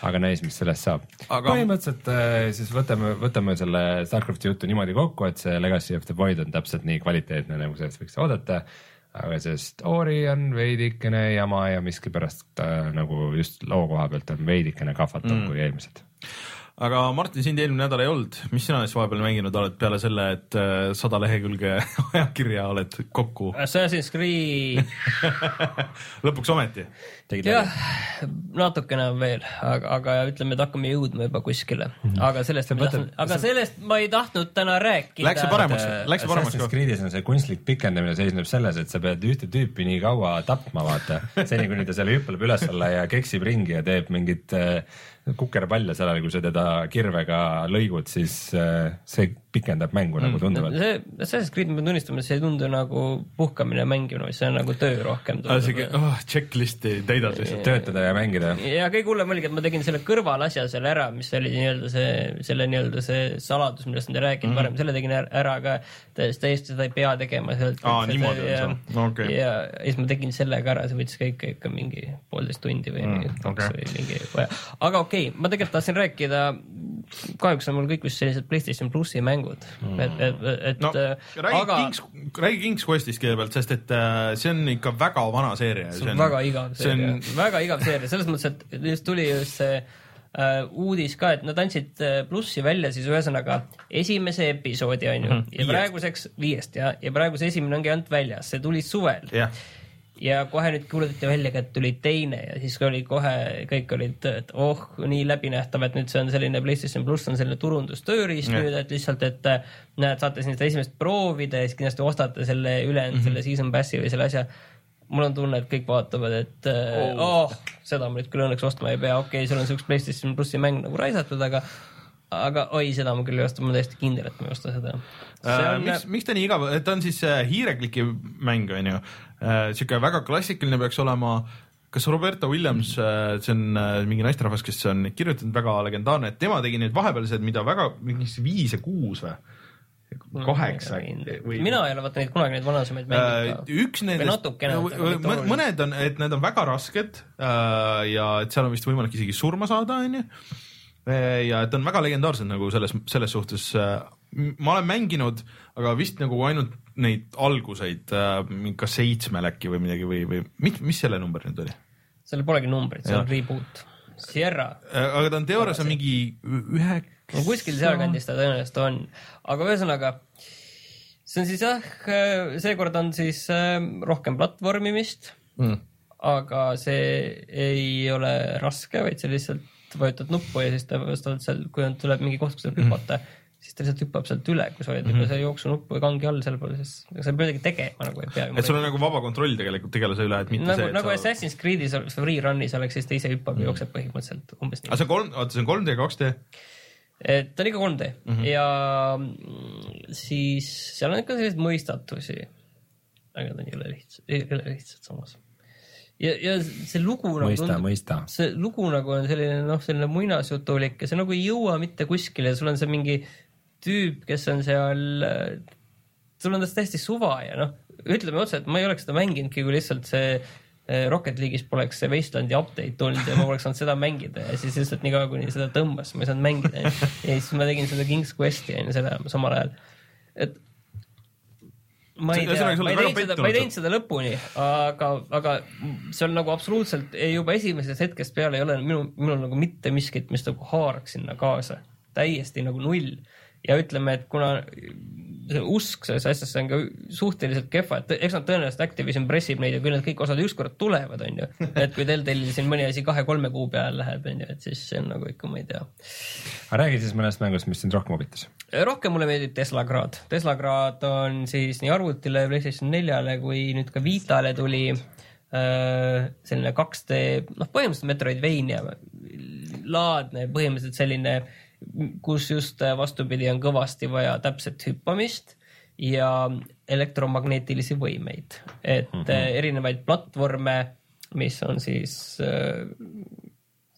Aga näis, mis sellest saab Aga- põhimõtteliselt äh, siis võtame, võtame selle Starcrafti jutu niimoodi kokku, et see Legacy of the Void on täpselt nii kvaliteetne, nagu sellest võiks oodata. aga see story on veidikene jama ja miskipärast äh, nagu just loo koha pealt on veidikene kahvatum mm. kui eelmised. Aga Martin, sind eelmine nädal ei olnud, mis sina siis vahepeal mänginud oled peale selle, et äh, sada lehekülge ajakirja oled kokku? Assassin's Creed, lõpuks ometi? jah, natukene on veel, aga, aga ütleme, et hakkame jõudma juba kuskile, aga sellest, võtad- aga sellest ma ei tahtnud täna rääkida. Läks see paremaks, läks see paremaks Assassin's? Creed'is on see kunstlik pikendamine seisneb selles, et sa pead ühte tüüpi nii kaua tapma, vaata, seni kuni ta seal hüppeleb üles-alla ja keksib ringi ja teeb mingit äh, kukerpalle seal all, kui sa teda kirvega lõigud, siis äh, see pikendab mängu mm. nagu tunduvalt. see, Assassin's Creed, ma pean tunnistama, see ei tundu nagu puhkamine ja mängimine, vaid see on nagu töö rohkem. siuke oh, checklist'i täidad lihtsalt. töötada ja mängida. ja kõige hullem oligi, et ma tegin selle kõrvalasja selle ära, mis oli nii-öelda see, selle nii-öelda see saladus, millest nad ei rääkinud mm varem, selle tegin är- ära ka. täiesti, seda ei pea tegema sealt. Aa, niimoodi on see. No okei. ja, ja siis ma tegin selle ka ära, see võttis kõik ikka mingi poolteist tundi või Mm, kaks okei. okay. või mingi vaja. aga okei okay,, ma tegelikult tahtsin rääkida, kahjuks on mul kõik vist sellised PlayStation plussi mängud. Mm., et, et, et no äh, räägi aga Kings, räägi King's Questist kõigepealt, sest et äh, see on ikka väga vana seeria. see on väga igav see on seeria, väga igav seeria, selles mõttes, et just tuli just see äh, uudis ka, et nad andsid plussi välja siis ühesõnaga esimese episoodi onju mm, -hmm. ja praeguseks viiest ja, ja praegu see esimene ongi ainult väljas, see tuli suvel. Jah, ja kohe nüüd kuulutati välja ka, et tuli teine ja siis oli kohe, kõik olid, et oh, nii läbinähtav, et nüüd see on selline PlayStation pluss on selline turundustööriist nüüd, et lihtsalt, et äh, näed, saate siin seda esimest proovida ja siis kindlasti ostate selle ülejäänud mm -hmm. selle season pass'i või selle asja mul on tunne, et kõik vaatavad, et oh. oh, seda ma nüüd küll õnneks ostma ei pea, okei okay,, seal on üks PlayStation plussi mäng nagu raisatud, aga aga oi, seda ma küll ei osta, ma olen täiesti kindel, et ma ei osta seda. Äh, miks, miks ta nii igav, ta on siis äh, hiirekliki mäng, on ju, sihuke väga klassikaline peaks olema kas Roberta Williams, see on äh, mingi naisterahvas, kes on kirjutanud väga legendaarne, et tema tegi neid vahepealsed, mida väga, mingi viis ja kuus või? kaheksa või? mina ei ole vaata neid kunagi neid vanasemaid Äh, mänginud. üks nendest mõned on, et need on väga rasked äh, ja et seal on vist võimalik isegi surma saada, onju. Ja et on väga legendaarsed nagu selles, selles suhtes. ma olen mänginud, aga vist nagu ainult neid alguseid, kas seitsmel äkki või midagi või, või mis, mis selle number nüüd oli? seal polegi numbrit, see on reboot. Sierra, aga ta on teoorias on mingi ühe, no kuskil sealkandis ta tõenäoliselt on, aga ühesõnaga see on siis jah, seekord on siis rohkem platvormimist mm. aga see ei ole raske, vaid sa lihtsalt vajutad nuppu ja siis ta vastavalt seal, kui on, tuleb mingi koht, kus saab hüpata mm, -hmm. siis ta lihtsalt hüppab sealt üle, kui sa hoiad mm -hmm. seda jooksunuppu või kangi all seal pool, siis sa ei pea midagi tegema nagu ei pea. et sul on nagu vaba kontroll tegelikult tegelase üle, et mitte nagu, see, et nagu sa Assassin's Creed'is free run'is oleks, siis ta ise hüppab ja jookseb põhimõtteliselt umbes nii aga. see on kolm, oota, see on 3D, 2D? et ta on ikka 3D mm -hmm. ja mm, siis seal on ikka selliseid mõistatusi. aga ta ei ole lihtsad, ei ole lihtsad samas. ja, ja see lugu nagu mõista, mõista. see lugu nagu on selline noh, selline muinasjutulik ja see nagu ei jõua mitte kuskile, sul on see mingi tüüp, kes on seal, sul on tast täiesti suva ja noh, ütleme otse, et ma ei oleks seda mänginudki, kui lihtsalt see eh, Rocket League'is poleks see Wastelandi update tulnud ja ma poleks saanud seda mängida ja siis lihtsalt niikaua, kuni seda tõmbas, ma ei saanud mängida. Ja siis ma tegin seda King's Questi on ju selle samal ajal, et ma ei tea, ma ei teinud seda, ma ei teinud seda lõpuni, aga, aga see on nagu absoluutselt juba esimesest hetkest peale ei ole minu, minul nagu mitte miskit, mis nagu haaraks sinna kaasa, täiesti nagu null. Ja ütleme, et kuna see usk sellesse asjasse on ka suhteliselt kehva, et eks nad tõenäoliselt Activision pressib neid ja kui need kõik osad ükskord tulevad, onju, et kui Deltalil siin mõni asi kahe-kolme kuu peale läheb, onju, et siis see on nagu ikka, ma ei tea aga räägi siis mõnest mängust, mis sind rohkem huvitas. rohkem mulle meeldib Tesla Grad. Tesla Grad on siis nii arvutile, PlayStation neljale kui nüüd ka Vitale tuli äh, selline 2D, noh, põhimõtteliselt Metroidvania laadne, põhimõtteliselt selline, kus just äh, vastupidi on kõvasti vaja täpset hüppamist ja elektromagnetilisi võimeid, et mm -hmm. erinevaid platvorme, mis on siis äh,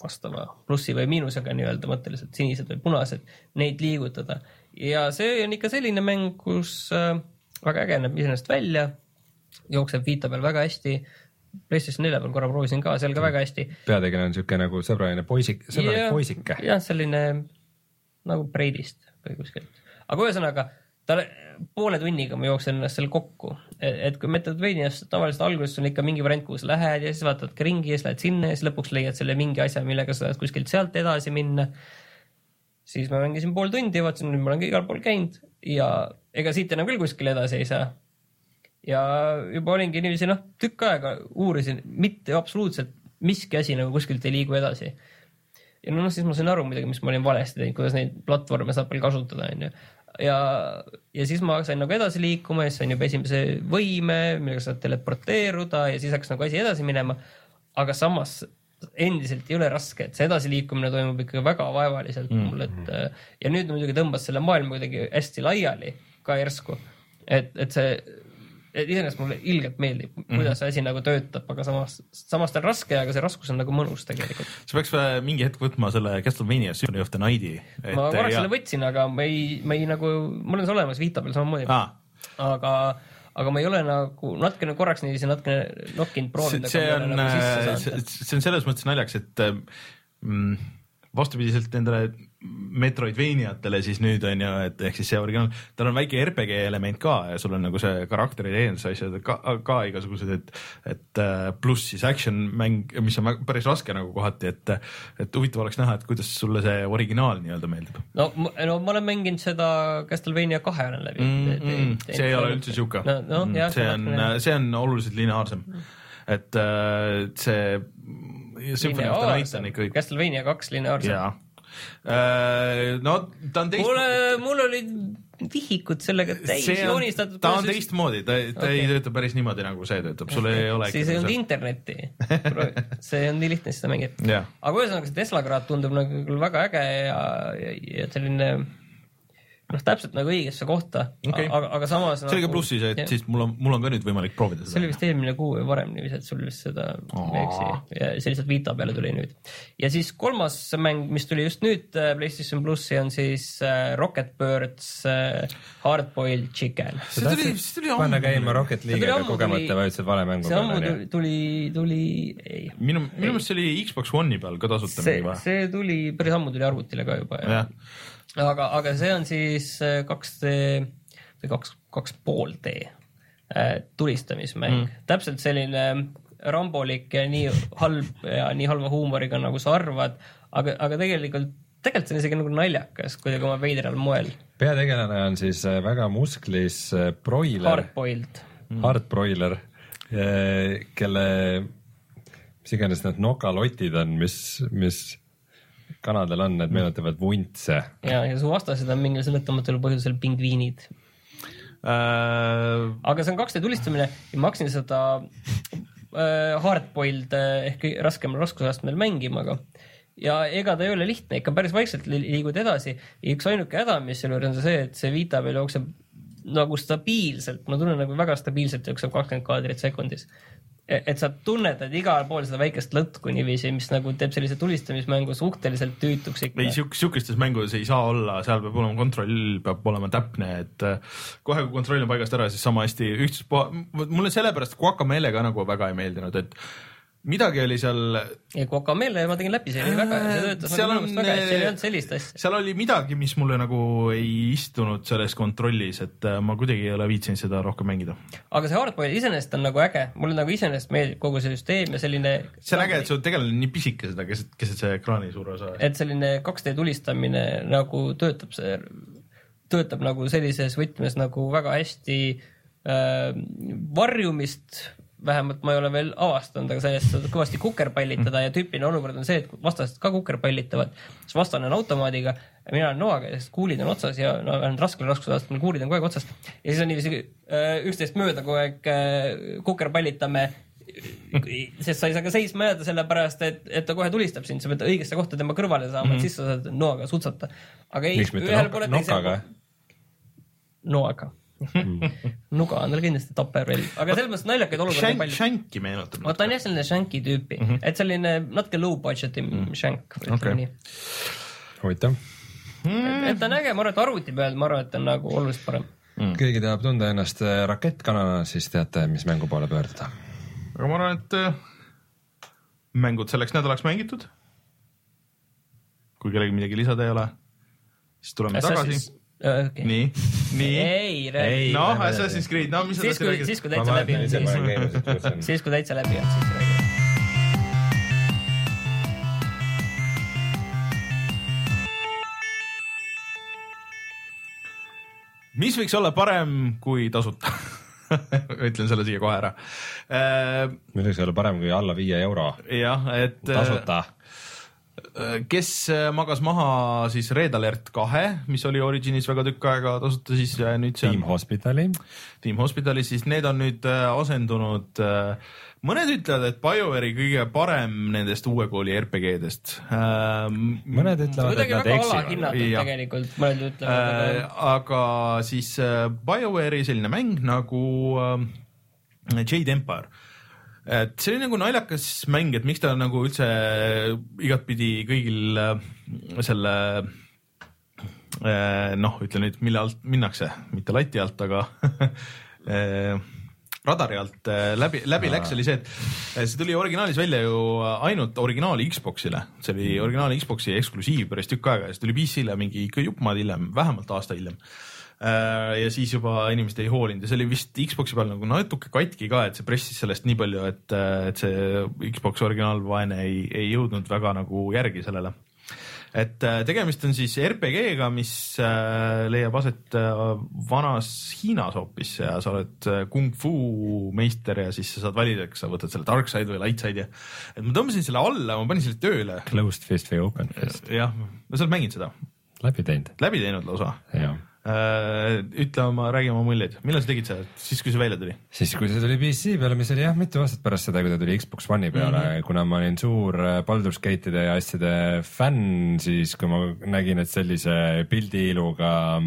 vastava plussi või miinusega nii-öelda mõtteliselt sinised või punased, neid liigutada ja see on ikka selline mäng, kus väga äge näeb iseenesest välja, jookseb Vita peal väga hästi. PlayStation nelja peal korra proovisin ka, seal ka väga hästi. peategelane on siuke nagu sõbraline poisik, sõbralik poisike. jah, selline nagu Breidist või kuskilt, aga ühesõnaga ta poole tunniga ma jooksen ennast seal kokku, et kui Metroidvanias tavaliselt alguses on ikka mingi variant, kuhu sa lähed ja siis vaatad ringi ja siis lähed sinna ja siis lõpuks leiad selle mingi asja, millega sa saad kuskilt sealt edasi minna. siis ma mängisin pool tundi, vaatasin, nüüd ma olen igal pool käinud ja ega siit enam küll kuskile edasi ei saa. ja juba olingi niiviisi noh, tükk aega uurisin, mitte absoluutselt miski asi nagu kuskilt ei liigu edasi ja noh, siis ma sain aru muidugi, mis ma olin valesti teinud, kuidas neid platvorme saab veel kasutada, onju. ja, ja siis ma sain nagu edasi liikuma ja siis sain juba esimese võime, millega saad teleporteeruda ja siis hakkas nagu asi edasi minema. aga samas endiselt ei ole raske, et see edasiliikumine toimub ikka väga vaevaliselt mm. mul, et ja nüüd muidugi tõmbas selle maailma kuidagi hästi laiali ka järsku. et, et see, iseenesest mulle ilgelt meeldib, kuidas see asi nagu töötab, aga samas, samas ta on raske, aga see raskus on nagu mõnus tegelikult. sa peaks äh, mingi hetk võtma selle Castlevania Symphony of the Night'i. ma korraks selle võtsin, aga ma ei, ma ei nagu, mul on see olemas Vita peal samamoodi ah., aga, aga ma ei ole nagu natukene korraks niiviisi natukene nokkinud proovinud. see, on, see, see on selles mõttes naljakas, et mm, vastupidiselt nendele Metroidvaniatele siis nüüd on ju, et ehk siis see originaal, tal on väike RPG element ka ja sul on nagu see karakteri teeninduse asjad ka, ka igasugused, et, et äh, pluss siis action mäng, mis on väga- päris raske nagu kohati, et, et huvitav oleks näha, et kuidas sulle see originaal nii-öelda meeldib. No, no ma olen mänginud seda Castlevania kahe olen läbi. Mm,. Mm, see ei ole üldse sihuke. No, no, mm, jah, see on see on oluliselt lineaarsem, et äh, see ikka kõik Castlevania kaks lineaarsem. jaa. no ta on teist mulle, mul olid vihikud sellega täis see on, joonistatud. ta on teistmoodi, ta, ta okay. ei tööta päris niimoodi, nagu see töötab, sul ei ole siis ei olnud internetti. see on nii lihtne seda mängida. jah, aga ühesõnaga see Tesla kraad tundub nagu küll väga äge ja, ja, ja selline noh, täpselt nagu õigesse kohta Okei. aga, aga samas. see oli ka plussis, et siis mul on, mul on ka nüüd võimalik proovida see oli seda. vist eelmine kuu või varem niiviisi, et sul vist seda Aa. ei eksi ja see lihtsalt Vita peale tuli nüüd. ja siis kolmas mäng, mis tuli just nüüd äh, PlayStation plussi on siis äh, Rocket Birds äh, Hardboiled Chicken. see tuli, see tuli panna ammu. käima Rocket tuli League'iga kogemata vajutasid vale mängu see ammu peale, tuli tuli, tuli, ei. minu, minu meelest see oli Xbox One'i peal ka tasuta see mingi, või? see tuli päris ammu tuli arvutile ka juba ja jah, aga, aga see on siis äh, 2D või kaks, kaks pool D äh, tulistamismäng mm., täpselt selline rambolik ja nii halb ja nii halva huumoriga, nagu sa arvad, aga, aga tegelikult, tegelikult see on isegi nagu naljakas kuidagi oma veidral moel. peategelane on siis äh, väga musklis äh, broiler, Hardboiled, hard broiler, kelle, mis iganes need nokalotid on, mis, mis kanadel on, need meenutavad vuntse. ja, ja su vastased on mingil seletamatul põhjusel pingviinid. Äh, aga see on 2D tulistamine ja ma hakkasin seda äh, hardboiled äh, ehk raskemal raskusastmel mängima, aga ja ega ta ei ole lihtne, ikka päris vaikselt li- liigud edasi üks ainuke häda, mis selle juures on see, et see Vita peal jookseb nagu stabiilselt, ma tunnen nagu väga stabiilselt jookseb kakskümmend kaadrit sekundis. Et sa tunnetad igal pool seda väikest lõtku niiviisi, mis nagu teeb sellise tulistamismängu suhteliselt tüütuks ikka. Ei, siukestes mängudes ei saa olla, seal peab olema kontroll, peab olema täpne, et äh, kohe, kui kontroll on paigast ära, siis sama hästi ühtsuspoha, mulle sellepärast Guacamele ka nagu väga ei meeldinud, et midagi oli seal ja Guacamele ma tegin läbi, see oli väga, see töötas Seal nagu on, väga hästi, seal ei äh, olnud sellist asja. seal oli midagi, mis mulle nagu ei istunud selles kontrollis, et äh, ma kuidagi ei ole viitsinud seda rohkem mängida. aga see hardboil iseenesest on nagu äge, mulle nagu iseenesest meeldib kogu see süsteem ja selline. see on äge, et sul tegelane on nii pisike seda keset, keset see ekraani suur osa. et selline 2D tulistamine nagu töötab see, töötab nagu sellises võtmes nagu väga hästi äh, varjumist vähemalt ma ei ole veel avastanud, aga sellest saad kõvasti kukerpallitada ja tüüpiline olukord on see, et vastased ka kukerpallitavad, siis vastane on automaadiga, mina olen noaga siis kuulid on otsas ja no olen raskel raskusastmel, kuulid on kogu aeg otsas ja siis on niiviisi äh, üksteist mööda kogu aeg äh, kukerpallitame sest sa ei saa ka seisma jääda, sellepärast et, et ta kohe tulistab sind, sa pead õigesse kohta tema kõrvale saama mm, -hmm. et siis sa saad noaga sutsata. aga ei, mitte nok- nokaga? noaga. nuga on tal kindlasti tapperrelv, aga selles mõttes naljakaid olukordi on palju. Shanki meenutab. vot ta on jah selline shanky tüüpi mm, -hmm. et selline natuke low budget'i mm -hmm. shank, ütleme nii. huvitav. et ta on äge, ma arvan, et arvuti peal, ma arvan, et ta on nagu oluliselt parem. keegi tahab tunda ennast äh, rakettkanana, siis teate, mis mängu poole pöörduda. aga ma arvan, et äh, mängud selleks nädalaks mängitud. kui kellelgi midagi lisada ei ole, siis tuleme tagasi. Okay. nii, nii. ei, räägi. noh, Assassin's Creed, no mis sa tahtsid rääkida? siis kui täitsa läbi on, siis, siis kui täitsa läbi on, siis räägi. mis võiks olla parem kui tasuta? ütlen selle siia kohe ära. mis võiks olla parem kui alla viie euro jah, et äh, tasuta. Kes äh, magas maha siis Red Alert kahe, mis oli Originis väga tükk aega tasuta, siis äh, nüüd see Team on Hospitali, Team Hospitali, siis need on nüüd äh, asendunud äh, mõned ütlevad, et BioWare'i kõige parem nendest uue kooli RPG-dest ähm,. mõned ütlevad, et nad eksivad. tegelikult, mõned ütlevad Äh, äh,, aga siis äh, BioWare'i selline mäng nagu äh, Jade Empire. Et see oli nagu naljakas mäng, et miks ta nagu üldse igatpidi kõigil äh, selle äh, noh, ütle nüüd, mille alt minnakse, mitte lati alt, aga äh, radari alt läbi, läbi läks, oli see, et see tuli originaalis välja ju ainult originaal Xbox'ile, see oli originaal Xbox'i eksklusiiv päris tükk aega ja see tuli PC-le mingi ikka jupp maad hiljem, vähemalt aasta hiljem. Ja siis juba inimesed ei hoolinud ja see oli vist Xbox'i peal nagu natuke katki ka, et see pressis sellest nii palju, et, et see Xbox originaalvaene ei, ei jõudnud väga nagu järgi sellele et äh, tegemist on siis RPG-ga, mis äh, leiab aset äh, vanas Hiinas hoopis ja sa oled äh, kung fu meister ja siis sa saad valida, kas sa võtad selle dark side või light side'i. et ma tõmbasin selle alla, ma panin selle tööle. Closed fist või open fist, jah, ma sa oled mänginud seda, läbi teinud, läbi teinud lausa. jah. Ütle oma, räägi oma muljeid, millal sa tegid seda, siis kui see välja tuli? siis, kui see tuli PC peale, mis oli jah, mitu aastat pärast seda, kui ta tuli Xbox One'i peale mm, -hmm. kuna ma olin suur äh, Baldur's Gate'ide ja asjade fänn, siis kui ma nägin, et sellise pildiiluga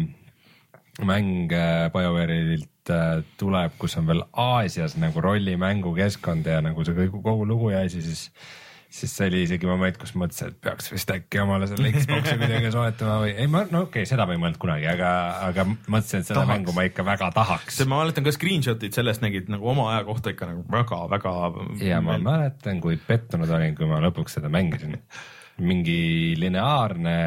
mäng äh, BioWare'ilt äh, tuleb, kus on veel Aasias nagu rollimängu keskkond ja nagu see kogu, kogu lugu ja asi, siis siis see oli isegi moment, kus mõtlesin, et peaks vist äkki omale selle Xbox'i kuidagi soetama või ei, ma no okei okay,, seda ma ei mõelnud kunagi, aga, aga mõtlesin, et seda Tahaks. mängu ma ikka väga tahaks. ma mäletan ka screenshot'id sellest nägid nagu oma aja kohta ikka nagu väga-väga. ja ma mäletan, kui pettunud olin, kui ma lõpuks seda mängisin. mingi lineaarne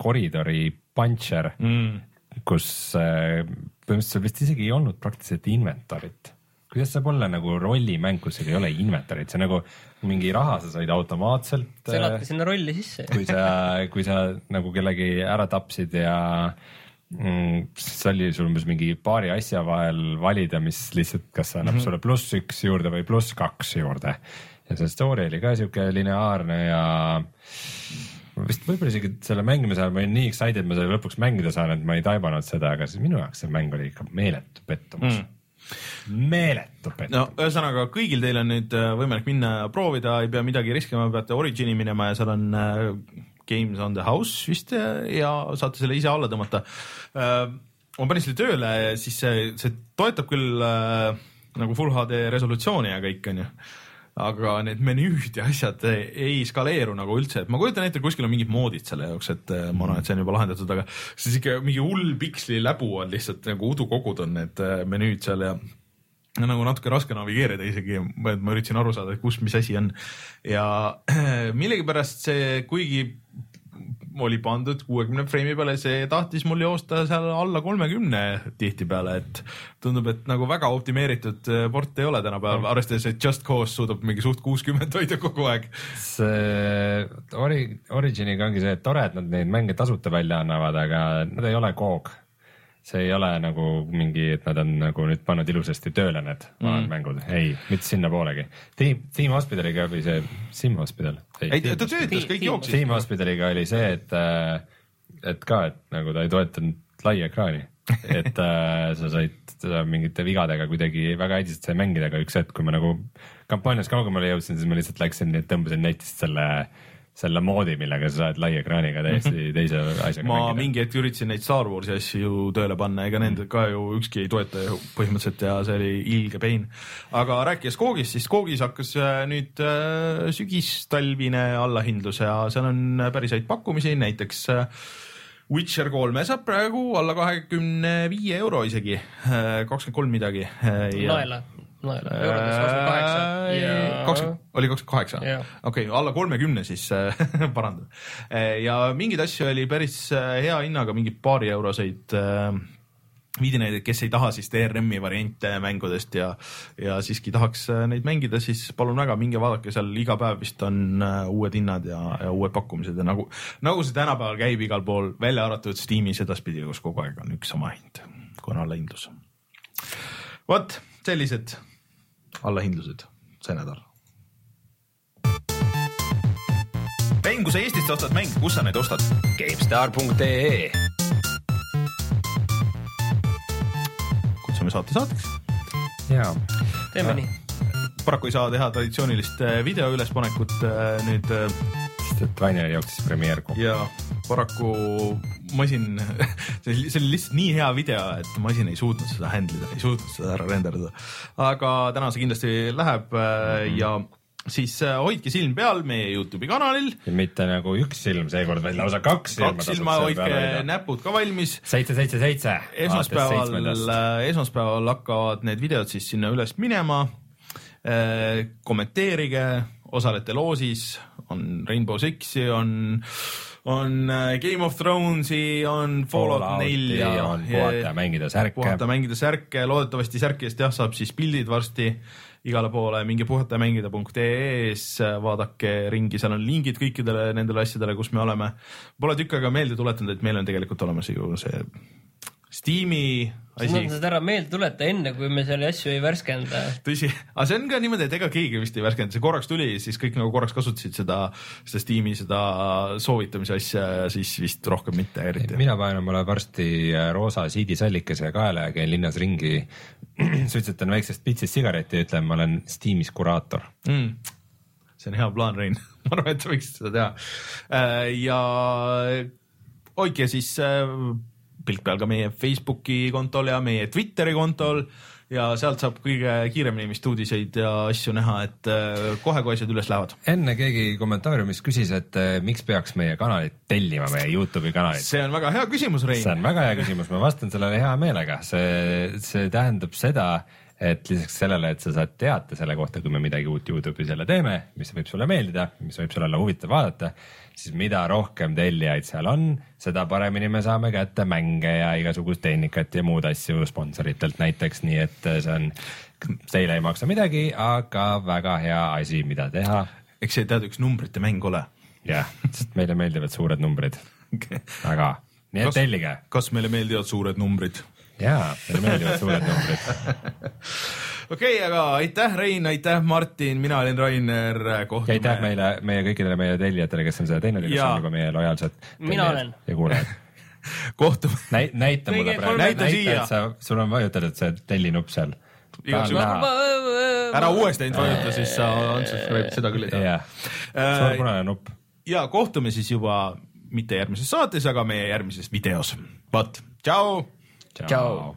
koridori puncher, mm.. kus äh, põhimõtteliselt sul vist isegi ei olnud praktiliselt inventorit. kuidas saab olla nagu rollimäng, kus sul ei ole inventorit, see nagu mingi raha sa said automaatselt. sa eladki sinna rolli sisse. kui sa, kui sa nagu kellegi ära tapsid ja mm, siis oli sul umbes mingi paari asja vahel valida, mis lihtsalt, kas annab mm -hmm. sulle pluss üks juurde või pluss kaks juurde. ja see story oli ka siuke lineaarne ja ma vist võib-olla isegi selle mängimise ajal ma olin nii excited, ma selle lõpuks mängida saan, et ma ei taibanud seda, aga siis minu jaoks see mäng oli ikka meeletu pettumus Mm. Meeletu pettumus no ühesõnaga kõigil teil on nüüd äh, võimalik minna ja proovida, ei pea midagi riskima, peate Origini minema ja seal on äh, Games on the house vist ja, ja saate selle ise alla tõmmata äh,. ma panin selle tööle, siis see, see toetab küll äh, nagu full HD resolutsiooni ja kõik onju aga need menüüd ja asjad ei skaleeru nagu üldse, et ma kujutan ette, kuskil on mingid moodid selle jaoks, et äh, ma arvan, et see on juba lahendatud, aga siis ikka mingi hull piksli läbu on lihtsalt nagu udukogud on need äh, menüüd seal ja no nagu natuke raske navigeerida isegi, ma ma üritasin aru saada, kus, mis asi on. Ja millegipärast see, kuigi oli pandud kuuekümne freimi peale, see tahtis mul joosta seal alla kolmekümne tihtipeale, et tundub, et nagu väga optimeeritud äh, port ei ole tänapäeval, arvestades, et Just Cause suudab mingi suht kuuskümmend hoida kogu aeg. see ori-, Originiga ongi see, et tore, et nad neid mänge tasuta välja annavad, aga nad ei ole koog. See ei ole nagu mingi, et nad on nagu nüüd pannud ilusasti tööle need vanad mm. mängud, ei, mitte sinnapoolegi. Team, Team Hospitaliga või see Sim Hospital. ei, ta töötas, kõik Team- jooksis. Team Hospitaliga oli see, et, et ka, et nagu ta ei toetanud lai ekraani, et äh, sa said seda mingite vigadega kuidagi väga hädiselt sai mängida, aga üks hetk, kui ma nagu kampaanias kaugemale jõudsin, siis ma lihtsalt läksin ja tõmbasin netist selle, selle moodi, millega sa saad lai ekraaniga täiesti teise asjaga ma mängida. mingi hetk üritasin neid Star Warsi asju ju tööle panna, ega nende ka ju ükski ei toeta ju põhimõtteliselt ja see oli ilge pain. aga rääkides Koogist, siis Koogis hakkas äh, nüüd äh, sügistalvine allahindlus ja seal on päris häid pakkumisi, näiteks äh, Witcher kolme saab praegu alla kahekümne viie euro isegi, kakskümmend kolm midagi. eurodes kakskümmend ja. kakskümmend, oli kakskümmend kaheksa? Okei alla kolmekümne siis parandan. ja mingeid asju oli päris äh, hea hinnaga, mingeid paari euroseid äh, videonäideid, kes ei taha siis DRM-i variante mängudest ja, ja siiski tahaks äh, neid mängida, siis palun väga, minge vaadake seal iga päev vist on äh, uued hinnad ja, ja uued pakkumised ja nagu, nagu see tänapäeval käib igal pool, välja arvatud Steamis edaspidi, kus kogu aeg on üks sama hind, on allahindlus. vot sellised allahindlused see nädal. mäng, kui sa Eestist ostad mänge, kus sa neid ostad? GameStar.ee kutsume saate saateks. jaa. teeme nii. paraku ei saa teha traditsioonilist äh, video ülespanekut äh, nüüd. sest et Rainer jooksis premeerku. ja paraku masin see oli, see oli lihtsalt nii hea video, et masin ei suutnud seda handle ida, ei suutnud seda ära renderdada. aga täna see kindlasti läheb mm -hmm. ja siis hoidke silm peal meie Youtube'i kanalil. mitte nagu üks silm seekord, vaid lausa kaks silma. kaks silma, hoidke näpud ka valmis. seitse, seitse, seitse. esmaspäeval, esmaspäeval hakkavad need videod siis sinna üles minema. kommenteerige, osalete loosis, on Rainbow Sixi, on on Game of Thronesi, on Fallout nelja. on puhata mängida särke. puhata, mängida särke, loodetavasti särkidest jah, saab siis pildid varsti igale poole, minge puhatamängida.ee-s, vaadake ringi, seal on lingid kõikidele nendele asjadele, kus me oleme. Pole tükk aega meelde tuletanud, et meil on tegelikult olemas ju see Steam'i asi. sa seda ära meelde tuleta enne, kui me selle asju ei värskenda. tõsi, aga see on ka niimoodi, et ega keegi vist ei värskenda, see korraks tuli, siis kõik nagu korraks kasutasid seda, seda Steam'i seda soovitamise asja ja siis vist rohkem mitte eriti. mina panen omale varsti äh, roosa siidisallikese kaela ja käin linnas ringi, suitsetan väiksest pitsist sigareti ja ütlen, ma olen Steam'is kuraator mm see on hea plaan, Rein ma arvan, et sa võiksid seda teha. Äh, ja hoidke siis äh, pilk peal ka meie Facebooki kontol ja meie Twitteri kontol ja sealt saab kõige kiiremini vist uudiseid ja asju näha, et äh, kohe, kui asjad üles lähevad. enne keegi kommentaariumis küsis, et äh, miks peaks meie kanalit tellima, meie Youtube'i kanalit. see on väga hea küsimus, Rein. see on väga hea küsimus, ma vastan sellele hea meelega, see, see tähendab seda, et lisaks sellele, et sa saad teate selle kohta, kui me midagi uut Youtube'is jälle teeme, mis võib sulle meeldida, mis võib sulle olla huvitav vaadata, siis mida rohkem tellijaid seal on, seda paremini me saame kätte mänge ja igasugust tehnikat ja muud asju sponsoritelt näiteks, nii et see on, teile ei maksa midagi, aga väga hea asi, mida teha. eks see tead üks numbrite mäng ole. jah, sest meile meeldivad suured numbrid okay.. väga, nii et kas, tellige. kas meile meeldivad suured numbrid? Jaa, meile meeldivad suured numbrid. okei okay,, aga aitäh, Rein, aitäh, Martin, mina olin Rainer, kohtume. aitäh meile, meie kõikidele meie tellijatele, kes on seda teinud ja kes on juba meie lojaalsed. mina olen. ja kuulajad kohtume Näi,. näita mulle praegu, näita siia. sul on vajutatud see tellinupp seal. ära uuesti ainult vajuta, siis sa unsubscribe seda küll ei taha. sul on punane nupp. ja kohtume siis juba mitte järgmises saates, aga meie järgmises videos. vot, tšau. Go.